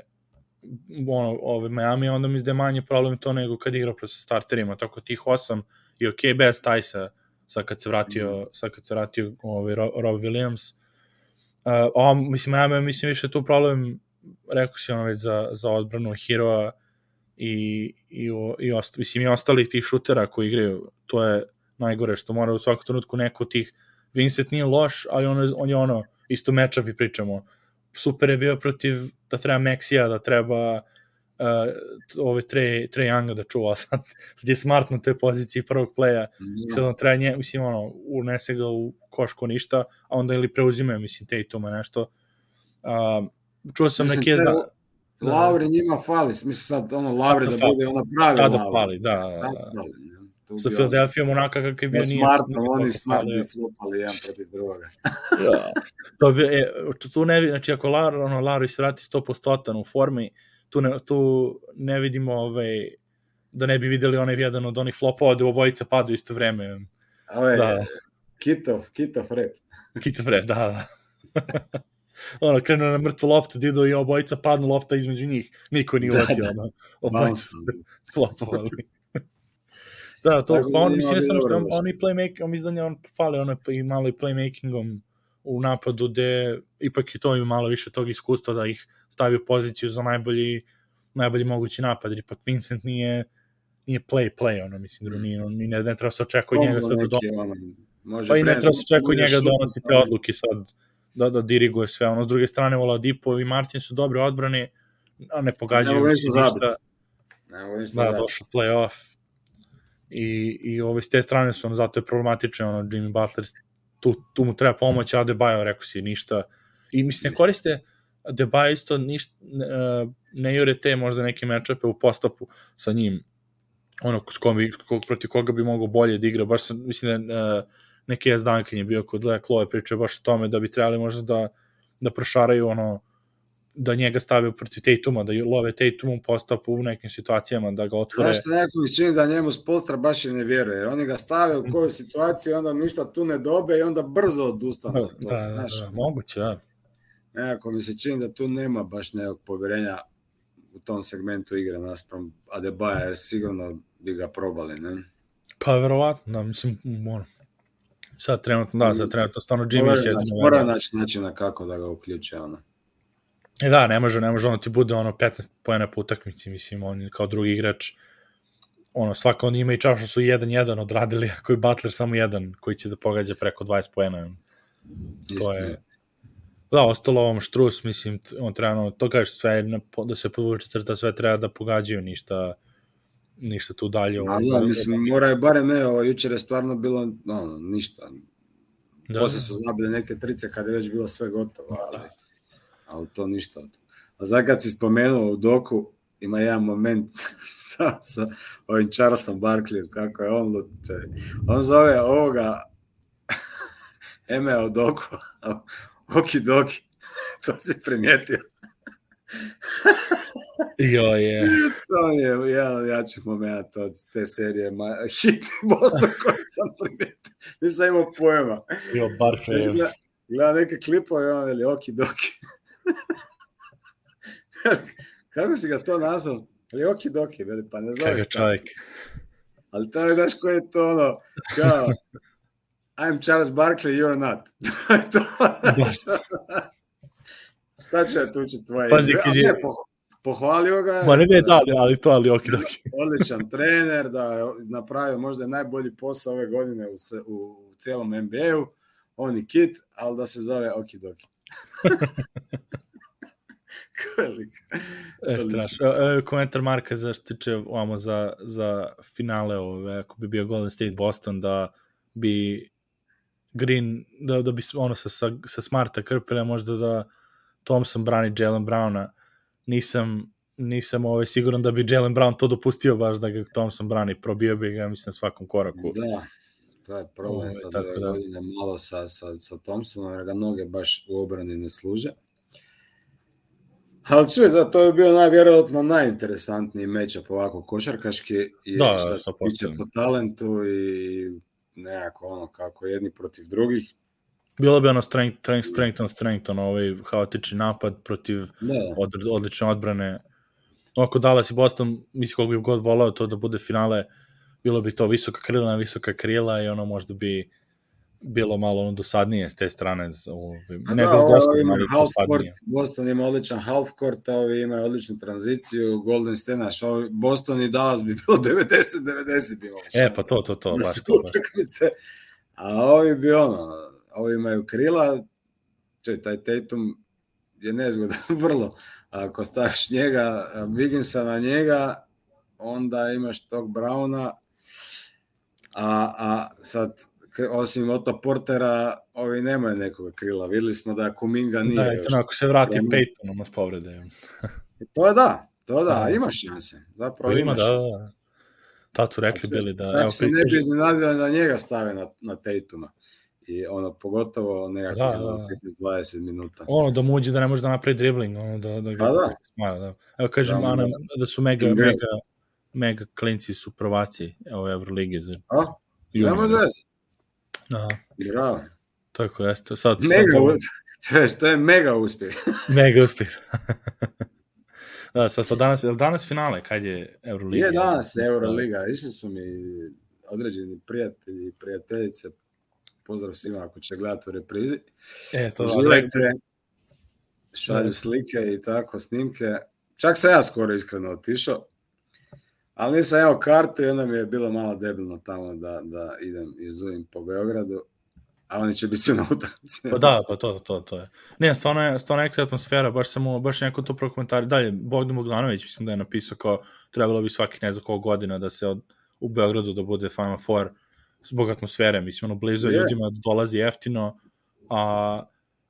ono, ove Miami, onda mislim da je manje problem to nego kad igra protiv starterima, tako tih osam i ok, bez Tajsa, sad kad se vratio, mm. sad kad se vratio ovaj, Rob, Williams, uh, o, mislim, Miami, mislim, više tu problem, rekao si ono već za, za odbranu Heroa i, i, i, osta, mislim, i ostalih tih šutera koji igraju, to je najgore što mora u svakom trenutku neko od tih Vincent nije loš, ali on, on je ono, isto matchup i pričamo. Super je bio protiv da treba Mexija, da treba uh, ove tre, tre Younga da čuva (laughs) sad, sad je smart na toj poziciji prvog playa mm. sad on treba nje, mislim ono unese ga u košku ništa a onda ili preuzime mislim Tatuma nešto uh, čuo sam mislim, neke da, da, Lauri njima fali mislim sad ono Lauri da, da bude ona pravi sada fali da, da, da. Fali, sa Philadelphia onaka kakav je bio nije. Smartno, oni smart bi flopali jedan protiv druga. ja. (laughs) To bi, e, tu ne znači ako Lar, ono, Laro se vrati 100% u formi, tu ne, tu ne vidimo ovaj, da ne bi videli onaj jedan od onih flopova da obojica padu isto vreme. Ovo je da. Kitov, Kitov rep. (laughs) Kitov rep, da, da. (laughs) ono, krenu na mrtvu loptu, da idu i obojica padnu lopta između njih. Niko nije uletio, da, da. ono, obojica flopovali. Da, to, pa on, mislim, ne samo što on, on i playmaking, on mislim da on fali ono i malo i playmakingom u napadu, gde ipak i to ima malo više tog iskustva da ih stavi u poziciju za najbolji, najbolji mogući napad, jer ipak Vincent nije, nije play, play, ono, mislim, da nije, on, ne, ne treba se očekuje njega sad da donosi. Pa i ne treba se očekuje njega da donosi te odluke sad, da, da diriguje sve. Ono, s druge strane, Oladipo i Martin su dobre odbrane, a ne pogađaju ne ništa. Ne da, došao play-off i, i ove, s te strane su ono, zato je problematično, ono, Jimmy Butler, tu, tu mu treba pomoć, a Debajo, rekao si, ništa. I mislim, ne koriste Debajo isto ništa, ne, ne jure te možda neke mečape u postapu sa njim, ono, s kom bi, protiv koga bi mogao bolje da igra, baš sam, mislim da uh, neki jes Duncan je bio kod Lea Chloe pričao baš o tome da bi trebali možda da, da prošaraju ono, da njega stave protiv Tatuma, da love Tatumom postapu u nekim situacijama, da ga otvore. Znaš što neko mi čini da njemu spostra baš i ne vjeruje, jer oni ga stave u koju situaciju, onda ništa tu ne dobe i onda brzo odustane. Da, da, da, da, moguće, da. Nekako mi se čini da tu nema baš nekog poverenja u tom segmentu igre naspram Adebaja, jer sigurno bi ga probali, ne? Pa verovatno, da, mislim, ono, sad trenutno, da, sad trenutno stvarno Jimmy je jedino. Mora naći načina kako da ga uključe, ono. E da, ne može, ne može ono ti bude ono 15 pojena po utakmici, mislim, on kao drugi igrač, ono, svako on ima i čašu su 1-1 odradili, (laughs) ako je Butler samo jedan koji će da pogađa preko 20 pojena. To je... Da, ostalo ovom Štrus, mislim, on treba, ono, to kažeš sve, da se podvuče crta, sve treba da pogađaju, ništa, ništa tu dalje. Da, da, mislim, mora je barem ne, ovo, jučer je stvarno bilo, no, ništa. Da, Posle su zabili neke trice kada je već bilo sve gotovo, ali... Da ali to ništa. A za kad si spomenuo u doku, ima jedan moment (laughs) sa, sa ovim Charlesom Barkleyem, kako je on lute. On zove ovoga (laughs) Eme u doku, oki doki. (laughs) to si primijetio. Jo je. To je jedan od jačih momenta od te serije ma, hit Boston koji sam primijetio. Nisam imao pojma. Jo, Barkley. Gleda neke klipove i on veli oki doki. (laughs) Kako si ga to nazvao? Ali oki doki, veli, pa ne znam. Kako čovjek. Ali to je, znaš, ko je to ono, kao, I'm Charles Barkley, you're not. (laughs) to, Šta će ja tući tvoje? Pazi, kad je... Po, pohvalio ga. Ma ne, ne, da, ali to, ali oki doki. (laughs) Odličan trener, da je napravio možda najbolji posao ove godine u, u, u cijelom NBA-u. On i kit, ali da se zove oki doki. (laughs) Kolik. E, strašno. E, komentar Marka za što tiče ovamo za, za finale ove, ako bi bio Golden State Boston, da bi Green, da, da bi ono sa, sa, sa Smarta krpile, možda da Thompson brani Jalen Browna. Nisam nisam ovaj, siguran da bi Jalen Brown to dopustio baš da ga Thompson brani, probio bi ga, mislim, na svakom koraku. Da, to je problem Ovaj, sad tako ove da. godine malo sa, sa, sa Thompsonom, jer ga noge baš u obrani ne služe. Ali čuj, da, to je bio najvjerojatno najinteresantniji matchup ovako košarkaški i Da, što se sa tiče po talentu i nekako ono kako jedni protiv drugih. Bilo bi ono strength, strength, strength on strength, ono ovaj haotični napad protiv Da, da. od, odlične odbrane. Oko Dallas i Boston, mislim koliko bi god volao to da bude finale, bilo bi to visoka krila na visoka krila i ono možda bi bilo malo ono dosadnije s te strane. Ne da, bilo dosadno, ima half court. Boston ima odličan half court, a ovi imaju odličnu tranziciju, Golden State, znaš, ovi Boston i Dallas bi bilo (laughs) 90-90 bi E, pa to, to, to, baš to. Utakmice. A ovi bi ono, ovi imaju krila, čej, taj Tatum je nezgodan (laughs) vrlo. Ako staviš njega, Wigginsa na njega, onda imaš tog Browna, a, a sad, osim Otto Portera, ovi nemaju nekoga krila. Videli smo da Kuminga nije Da, eto, ako se vrati spremno. Peyton, ono s povrede. To je da, to da, Da. ima šanse. Zapravo ima, ima, da, šanse. da. Tad su rekli bili da... Čak evo, se ne bi iznenadio da njega stave na, na Tatuma. I ono, pogotovo nekakvih Da, da, ono, da. 15-20 minuta. ono da mu uđe da ne može da napravi dribling, ono da, da ga Pa da. smaja, da. Evo kažem, Da, Ana, da. da su mega, mega, mega klinci su prvaci evo Evrolige za A? Nema veze. Aha, Bravo. tako jeste. Sad, Mega, sad, uspjeh. (laughs) to je mega uspjeh. (laughs) mega uspjeh. (laughs) da, sad pa danas, je danas finale, kad je Euroliga? Je danas Euroliga. Išli su mi određeni prijatelji i prijateljice. Pozdrav svima ako će gledati u reprizi. E, to da, Uživajte. Šalju Da. slike i tako, snimke. Čak sam ja skoro iskreno otišao. Ali nisam imao kartu i onda mi je bilo malo debilno tamo da, da idem i zujim po Beogradu. A oni će biti svi na utakmici. Pa da, pa to, to, to je. Ne, stvarno je, stvarno je atmosfera, baš samo, baš neko to prokomentari. Dalje, Bogdan Bogdanović, mislim da je napisao kao trebalo bi svaki ne znam koliko godina da se od, u Beogradu da bude Final Four zbog atmosfere, mislim, ono, blizu je ljudima dolazi jeftino, a,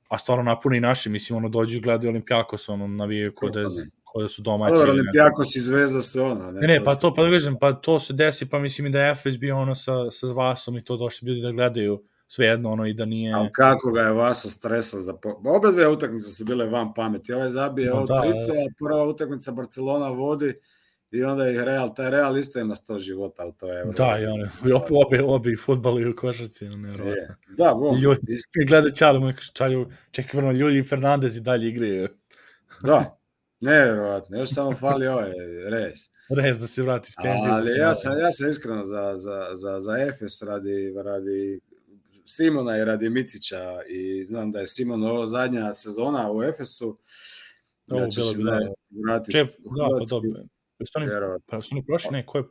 a stvarno napuni naši, mislim, ono, dođu i gledaju Olimpijakos, ono, navijaju kod da, je- Kako ne? ko da su Pa domaći. dobro, ne. Olimpijakos i Zvezda su ono. Ne, ne, pa su- to, pa da kažem, pa to se desi, pa mislim i da je Efes bio ono sa, sa Vasom i to došli ljudi da gledaju svejedno, ono, i da nije... Ali kako ga je Vaso stresao za... Po... Obe dve utakmice su bile van pameti. Ovaj zabije Ma ovo da, tricu, a prva utakmica Barcelona vodi i onda ih Real, taj Real isto ima 100 života u to euro. Da, i one, i op- obe, obe i futbol i u košarci, ono. Je. Da, bom, Ljudi, gleda mu kaže, Čalju, čekaj, vrlo, Ljulji i Fernandez i dalje igraju. Da, (laughs) nevjerovatno. Još samo fali ovaj res. Rez da se vrati s penzije. Ali ja sam, ja sam iskreno za, za, za, za Efes radi, radi Simona i radi Micića i znam da je Simon ovo zadnja sezona u Efesu. Ovo Da će bilo se da vratiti Čep, da, pa dobro. Jesu oni, pa su oni prošli, ne, ko je,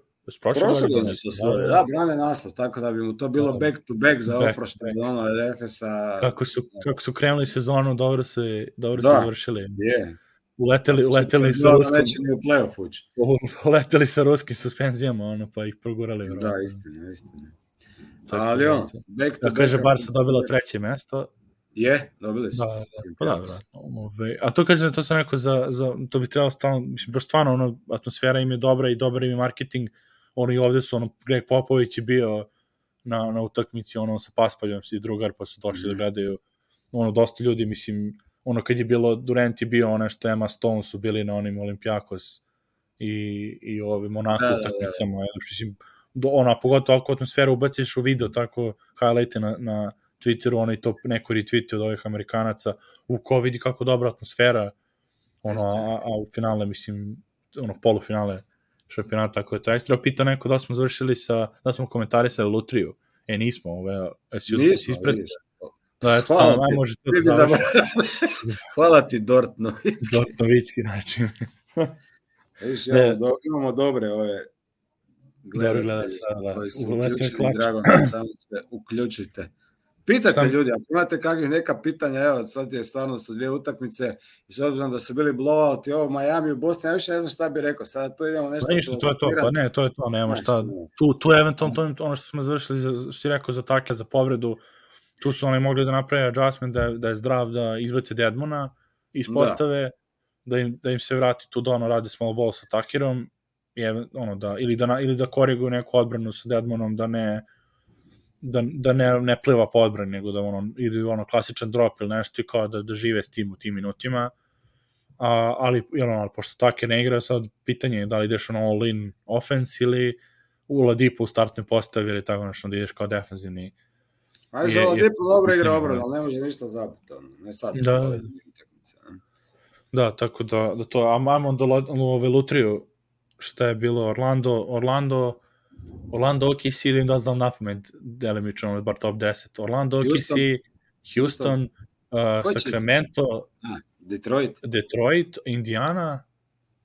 Prošle godine? su osvojili, da, brane naslov, tako da bi mu to bilo Da. back to back za Back to oproštaj ono Efesa. Kako su, kako su krenuli sezonu, dobro se, dobro Da. se završili. Je. Uleteli, uleteli sa da ruskom, neće ni u play-off ući. (laughs) uleteli sa ruskim suspenzijama, ono, pa ih progurali. Da, verovatno. istina, istina. Tako Ali da, on, back to Da kaže, Barca dobila treće mesto, Je, dobili su. Da, da, pa da, vjerojatno. Ove, a to kaže, to sam rekao za, za, to bi trebalo stalno, mislim, baš stvarno, ono, atmosfera im je dobra i dobar im je marketing, ono i ovde su, ono, Greg Popović je bio na, na utakmici, ono, sa Paspaljom i drugar, pa su došli da Mhm. gledaju, ono, dosta ljudi, mislim, ono, kad je bilo, Durant je bio ono što Emma Stone su bili na onim Olimpijakos i, i ove Monako Da, da, da, da. utakmicama, mislim, do, ona, pogotovo ako atmosferu ubaciš u video, tako, highlighte na, na Twitteru, ono i to neko retweeti od ovih Amerikanaca, u ko vidi kako dobra atmosfera, ono, a, a u finale, mislim, ono, polufinale šampionata, tako je to ekstra. Pita neko da smo završili sa, da smo komentarisali Lutriju. E, nismo, ove, jesi, jesi Nismo, ispred, vidiš. Da, eto, Hvala tamo, ti. aj može to Ti da. (laughs) Hvala ti, Dort Novicki. (laughs) Dortnovicki način. (laughs) Ne. imamo, do, imamo dobre ove Dobro gleda se, da, koji su je uključeni, drago mi je, (clears throat) samo se uključite. Pitajte Sam- ljudi, ako imate kakvih neka pitanja, evo sad je stvarno su dvije utakmice i s obzirom da su bili blowout i ovo Miami u Bosni, ja više ne znam šta bi rekao, sada tu idemo nešto Pa ništa, to je to, pa ne, to je to, nema šta. Tu, tu je eventualno to, je ono što smo završili, za, što si rekao za takle, za povredu, tu su oni mogli da naprave adjustment, da, da je zdrav, da izbace Dedmona iz Da. postave da im, da im se vrati tu da ono radi small ball sa Takirom, je, ono, da, ili, da, ili da koriguju neku odbranu sa Deadmanom, da ne da, da ne, ne pliva po odbrani, nego da ono, ide ono klasičan drop ili nešto i kao da, da žive s tim u tim minutima. A, ali, jel, ono, pošto Takir ne igra, sad pitanje je da li ideš ono all-in offense ili u Ladipu u startnoj postavi ili tako nešto, da ideš kao defensivni. Ajde, za Ladipu dobro igra obrana, ali ne može ništa zapiti, ne sad. Da, da, tako da, da to, a imamo onda ove lutriju, šta je bilo Orlando, Orlando, Orlando OKC, ili da znam na pamet, delimično, bar top 10. Orlando OKC, Houston, Houston uh, Sacramento, a, Detroit. Detroit, Indiana.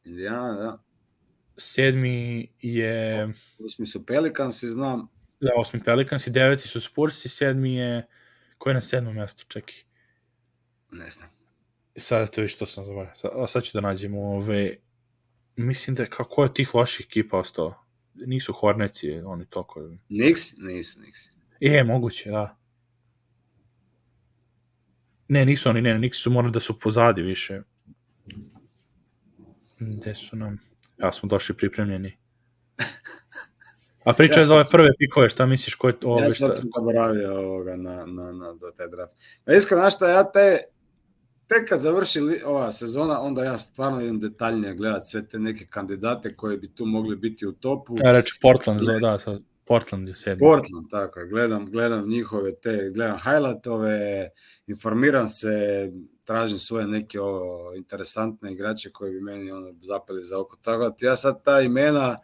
Indiana, da. Sedmi je... Osmi su Pelicans, znam. Da, osmi Pelicans i deveti su Spurs i sedmi je... Ko je na sedmom mjestu, čekaj? Ne znam. Sada to viš što sam zaboravio. Sad, sad ću da nađemo ove... Mislim da je kako je tih loših ekipa ostao. Nisu Horneci, oni toko... Nix? Nisu Nix. Je, moguće, da. Ne, nisu oni, ne, Nix su morali da su pozadi više. Gde su nam? Ja smo došli pripremljeni. (laughs) A priča ja za ove prve pikove, šta misliš? Ko je, ove, ja sam šta... zaboravio ovoga na, na, na, do te draft. Ma iskreno, znaš šta, ja te, tek kad završi ova sezona, onda ja stvarno idem detaljnije gledat sve te neke kandidate koji bi tu mogli biti u topu. Ja reći Portland, za, da, sad Portland je sedmi. Portland, tako je. Gledam, gledam njihove te, gledam highlightove, informiram se, tražim svoje neke ovo, interesantne igrače koji bi meni ono, zapeli za oko. Tako da ja sad ta imena,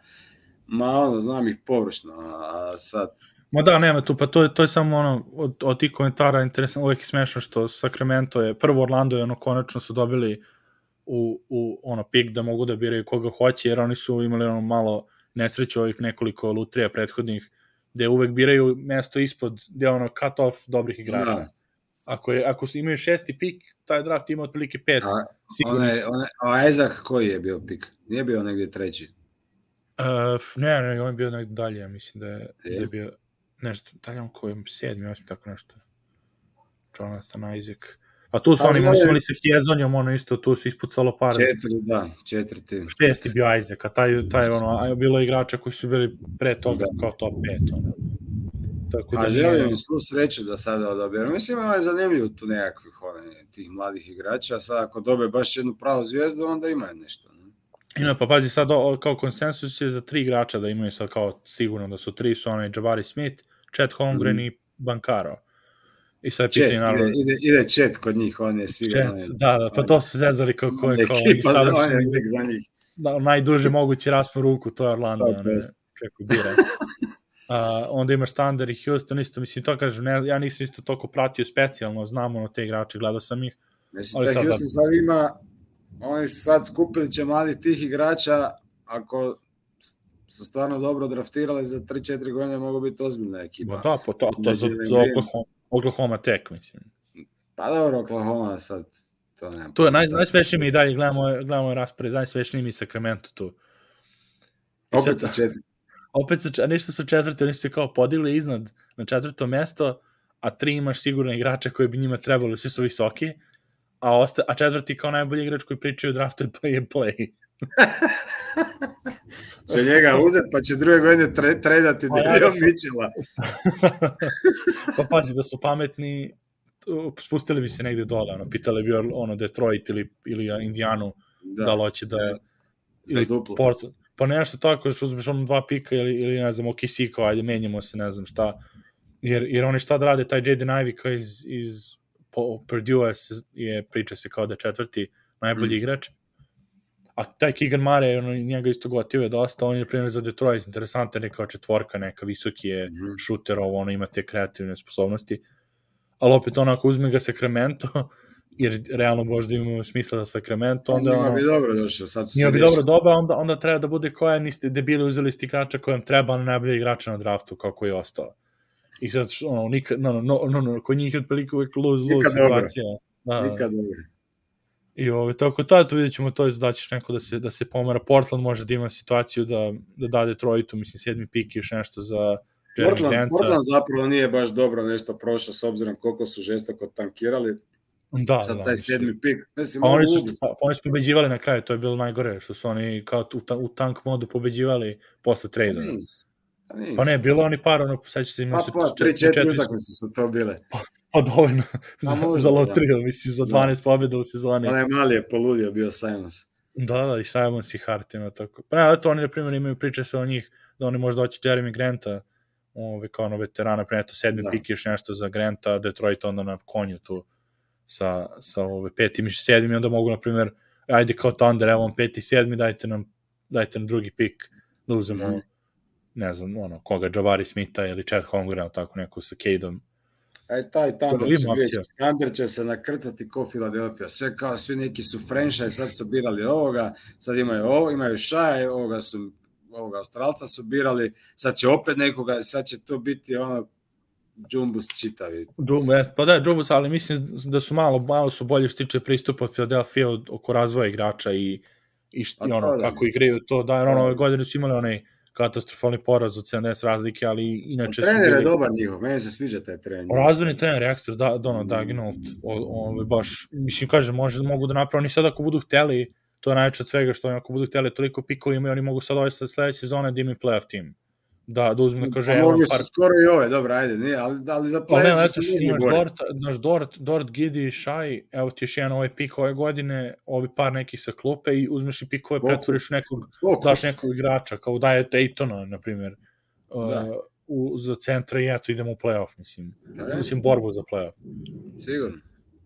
ma ono, znam ih površno, a sad... Ma da, nema tu, pa to, je, to je samo ono, od, od tih komentara interesantno, uvek je smešno što Sacramento je, prvo Orlando je ono, konačno su dobili u, u ono, pik da mogu da biraju koga hoće, jer oni su imali ono malo nesreću ovih nekoliko lutrija prethodnih, gde uvek biraju mesto ispod, gde ono cut off dobrih igrača. Da. Ako, je, ako imaju šesti pik, taj draft ima otprilike pet. A, one, one, a Ezak koji je bio pik? Nije bio negdje treći? Uh, ne, ne, on je bio negdje dalje, ja mislim da je, da je bio nešto, da li on koji je sedmi, osmi, tako nešto. Jonathan Isaac. A tu su oni, oni su imali sa Hjezonjom, ono isto, tu se ispucalo par. Četiri, da, četvrti. Šesti bio Isaac, a taj, taj ono, a bilo igrača koji su bili pre toga da. kao top 5, ono. Tako da a želim im svu sreću da sada odabiru. Mislim, ovo je zanimljivo tu nekakvih one, tih mladih igrača, sad ako dobe baš jednu pravu zvijezdu, onda imaju nešto. Ne? Ima, pa pazi, sad kao konsensus je za tri igrača da imaju sad kao sigurno da su tri, su onaj Jabari Smith, Chet Holmgren mm. i Bankaro. I sad je pitanje, naravno... Ide, ide chat kod njih, on je sigurno... Chat, da, da, pa to se zezali kako je... Kao, ekipa za, on je za njih. Da, najduže mogući raspon ruku, to je Orlando. To je kako bira. (laughs) Uh, onda imaš Thunder i Houston isto, mislim, to kažem, ne, ja nisam isto toliko pratio specijalno, znam ono te igrače, gledao sam ih. Mislim da Houston da... sad ima, oni su sad skupili će mladih tih igrača, ako su stvarno dobro draftirali za 3-4 godine, mogu biti ozbiljna ekipa. Da, pa to, to za, za Oklahoma, Oklahoma Tech, mislim. Pa dobro, Oklahoma sad, to nema. Tu je naj, najsmešniji mi i dalje, gledamo, gledamo raspored, najsmešniji mi Sacramento tu. I Opet sa četiri opet su, ništa su četvrti, oni su se kao podigli iznad na četvrto mesto, a tri imaš sigurno igrača koji bi njima trebali, svi su visoki, a, osta, a četvrti kao najbolji igrač koji pričaju o draftu je play and play. (laughs) će njega uzet, pa će druge godine tre, tredati pa, ja, da Mičela. (laughs) pa pazi, da su pametni, spustili bi se negde dole, ono, pitali bi ono Detroit ili, ili Indijanu da, da li hoće da, da ili Port, pa nešto tako, što uzmeš ono dva pika ili, ili ne znam, OKC kao, ajde, menjamo se, ne znam šta, jer, jer oni šta da rade, taj Jaden Ivey kao iz, iz Purdue je, priča se kao da je četvrti najbolji mm. igrač, a taj Keegan Mare, ono, njega isto gotive dosta, on je, primjer, za Detroit, interesantan je kao četvorka, neka visoki je mm. šuter, ovo, ono, ima te kreativne sposobnosti, ali opet onako uzme ga Sacramento, (laughs) jer realno možda imamo smisla za Sacramento, onda njima ono, bi dobro došao, sad su njima bi dobro doba, onda, onda treba da bude koja niste debili uzeli ste igrača kojem treba na najbolje igrača na draftu, kako je ostao. I sad, ono, nikad, no, no, no, no, no kod njih je otprilike uvek lose-lose situacija. Da, nikad dobro. I ovo, tako tada vidjet ćemo to da ćeš neko da se, da se pomara. Portland može da ima situaciju da, da da Detroitu, mislim, sedmi pik i još nešto za Portland, Portland zapravo nije baš dobro nešto prošao s obzirom koliko su žestoko tankirali Da, sad da, taj mislim. sedmi pik. Mislim, Pa oni su, pa, oni su pobeđivali na kraju, to je bilo najgore, što su oni kao u, ta- u tank modu pobeđivali posle trejda. nisu. Pa, nisu. Pa ne, bilo oni par, ono, seća se, imali Pa, su pa, čet- tri, četiri četiri- utakmice su to bile. Pa dovoljno za, možda, za da. lotriju, mislim, za 12 pobjeda u sezoni. Onaj mali je poludio bio Simons. Da, da, i Simons i Hart ima tako. Pa ne, to oni, na primjer, imaju priče sa o njih, da oni možda hoće Jeremy Granta, ove, kao ono veterana, pre to sedmi Da. da. pik još nešto za Granta, Detroit onda na konju tu sa, sa ove petim i sedmim i onda mogu, na primjer, ajde kao Thunder, evo vam peti, sedmi, dajte nam, dajte nam drugi pik da uzmemo, Mhm. Ne znam, ono, koga, Jabari Smitha ili Chad Holmgren, tako neko sa Cadeom. Aj taj Thunder će, vidjeti, Thunder će se nakrcati ko Philadelphia. Sve kao svi neki su franchise, sad su birali ovoga, sad imaju ovo, imaju Šaj, ovoga su ovoga Australca su birali, sad će opet nekoga, sad će to biti ono džumbus čitavi. Džum, e, pa da, Džumbus, ali mislim da su malo, malo su bolje što tiče pristupa Philadelphia oko razvoja igrača i, i, št, A i ono, da. kako igraju to, da, jer ono, Da. ove godine su imali onaj katastrofalni poraz od 70 razlike, ali inače Trener je bili... dobar njihov, meni se sviđa taj trener. Razvojni trener je ekstra, da, da, ono, Dagnalt, ovaj, baš, mislim, kažem, može, mogu da naprave, oni sad ako budu hteli, to je najveće od svega što oni ako budu hteli toliko pikova imaju, oni mogu sad ove sad sledeće sezone da imaju playoff tim. Da, da uzmu da kaže, evo, par skoro i ove, dobro, ajde, nije, ali, ali za ne, play su se mogli imaš. Dort, znaš, Dort, Dort, Gidi, Šaj, evo ti još jedan ovaj pik ove godine, ovi par nekih sa klupe i uzmeš i pikove, pretvoriš nekog, Koliko? daš nekog igrača, kao daje Daytona, na primjer, uh, Da. u, za centra i eto, idemo u playoff, mislim. Da. Mislim, borbu za playoff. Sigurno.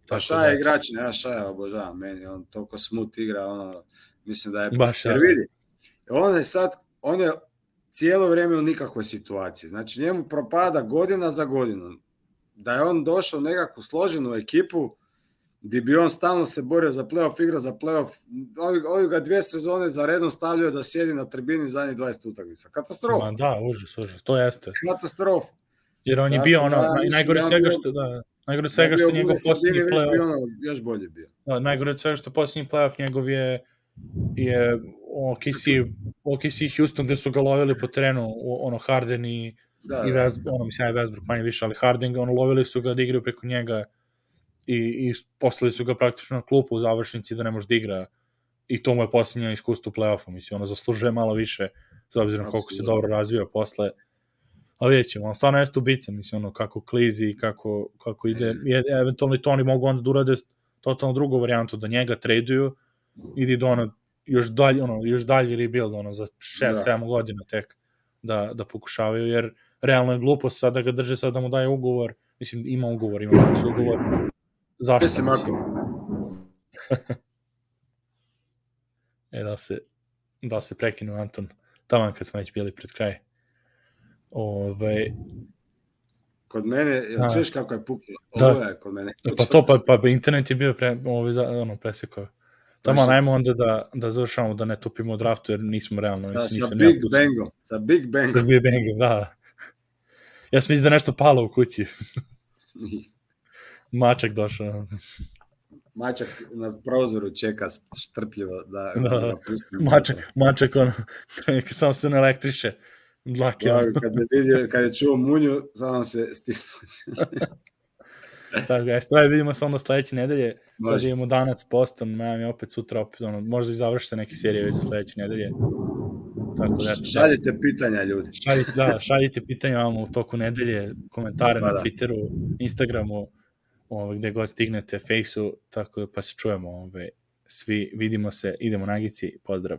Pa Šaja da- igrač, ne, ja Šaja obožavam, meni on toliko smut igra, ono, mislim da je... Baš, Jer da. vidi, on je sad, on je cijelo vrijeme u nikakvoj situaciji, znači njemu propada godina za godinu. Da je on došao u nekakvu složenu ekipu, gdje bi on stalno se borio za playoff, igra za playoff, ovi, ovi ga dvije sezone za redom stavljaju da sjedi na tribini zadnjih 20 utakmica. Katastrofa. Ma da, užas, užas, to jeste. Katastrofa. Jer on je bio da, ono, mislim, najgore svega što, da, najgore Da svega što njegov posljednji playoff, ono još bolje bio. Da, najgore svega što posljednji playoff njegov je je OKC, OKC Houston gde su ga lovili po terenu ono Harden i, Da, i da. West, ono mislim je Westbrook manje više, ali Harden ga ono lovili su ga da igraju preko njega i, i poslali su ga praktično na klupu u završnici da ne može da igra i to mu je posljednje iskustvo u play-offu, mislim, ono zaslužuje malo više s obzirom koliko se dobro razvio posle. A vidjet ćemo, on stvarno jeste ubica, mislim, ono, kako klizi i kako, kako ide, je, eventualno i to oni mogu onda da urade totalno drugu varijantu, da njega traduju i da ono, još dalje, ono, još dalje rebuild, ono, za 6-7 Da. godina tek da, da pokušavaju, jer realno je glupost sad da ga drže sad da mu daje ugovor, mislim, ima ugovor, ima Max ugovor, zašto? Mislim, mislim, (laughs) ako, e, da se, da se prekinu Anton, tamo kad smo već bili pred kraj. Ove, kod mene, jel Da. čuješ kako je puklo? Da. Ovo je kod mene. pa to, pa, pa internet je bio pre, ovaj, za- ono, presekao. Tamo, najmo onda da, da završamo, da ne tupimo draftu, jer nismo realno. Sa, mislim, sa Big. Bangom. Sa Big Sa Bangom. Big Bangom, da. Ja sam mislim da nešto palo u kući. (laughs) Mačak došao. Mačak na prozoru čeka strpljivo da, Da. da. Mačak, mačak, ono, (laughs) samo se ne elektriše. Dlake, ono. kad je, vidio, kad je čuo munju, samo se stisnuo. (laughs) Tako, jeste, ajde vidimo se onda sledeće nedelje. Sad imamo danas Boston, Miami opet sutra opet, ono, možda i završi se neke serije već za sledeće nedelje. Tako da, eto, Šaljite pitanja, ljudi. šaljite, da, šaljite pitanja vam u toku nedelje, komentare Pa na da. Twitteru, Instagramu, ovaj, gde god stignete, Faceu, tako da pa se čujemo, ovaj, svi vidimo se, idemo na gici, pozdrav.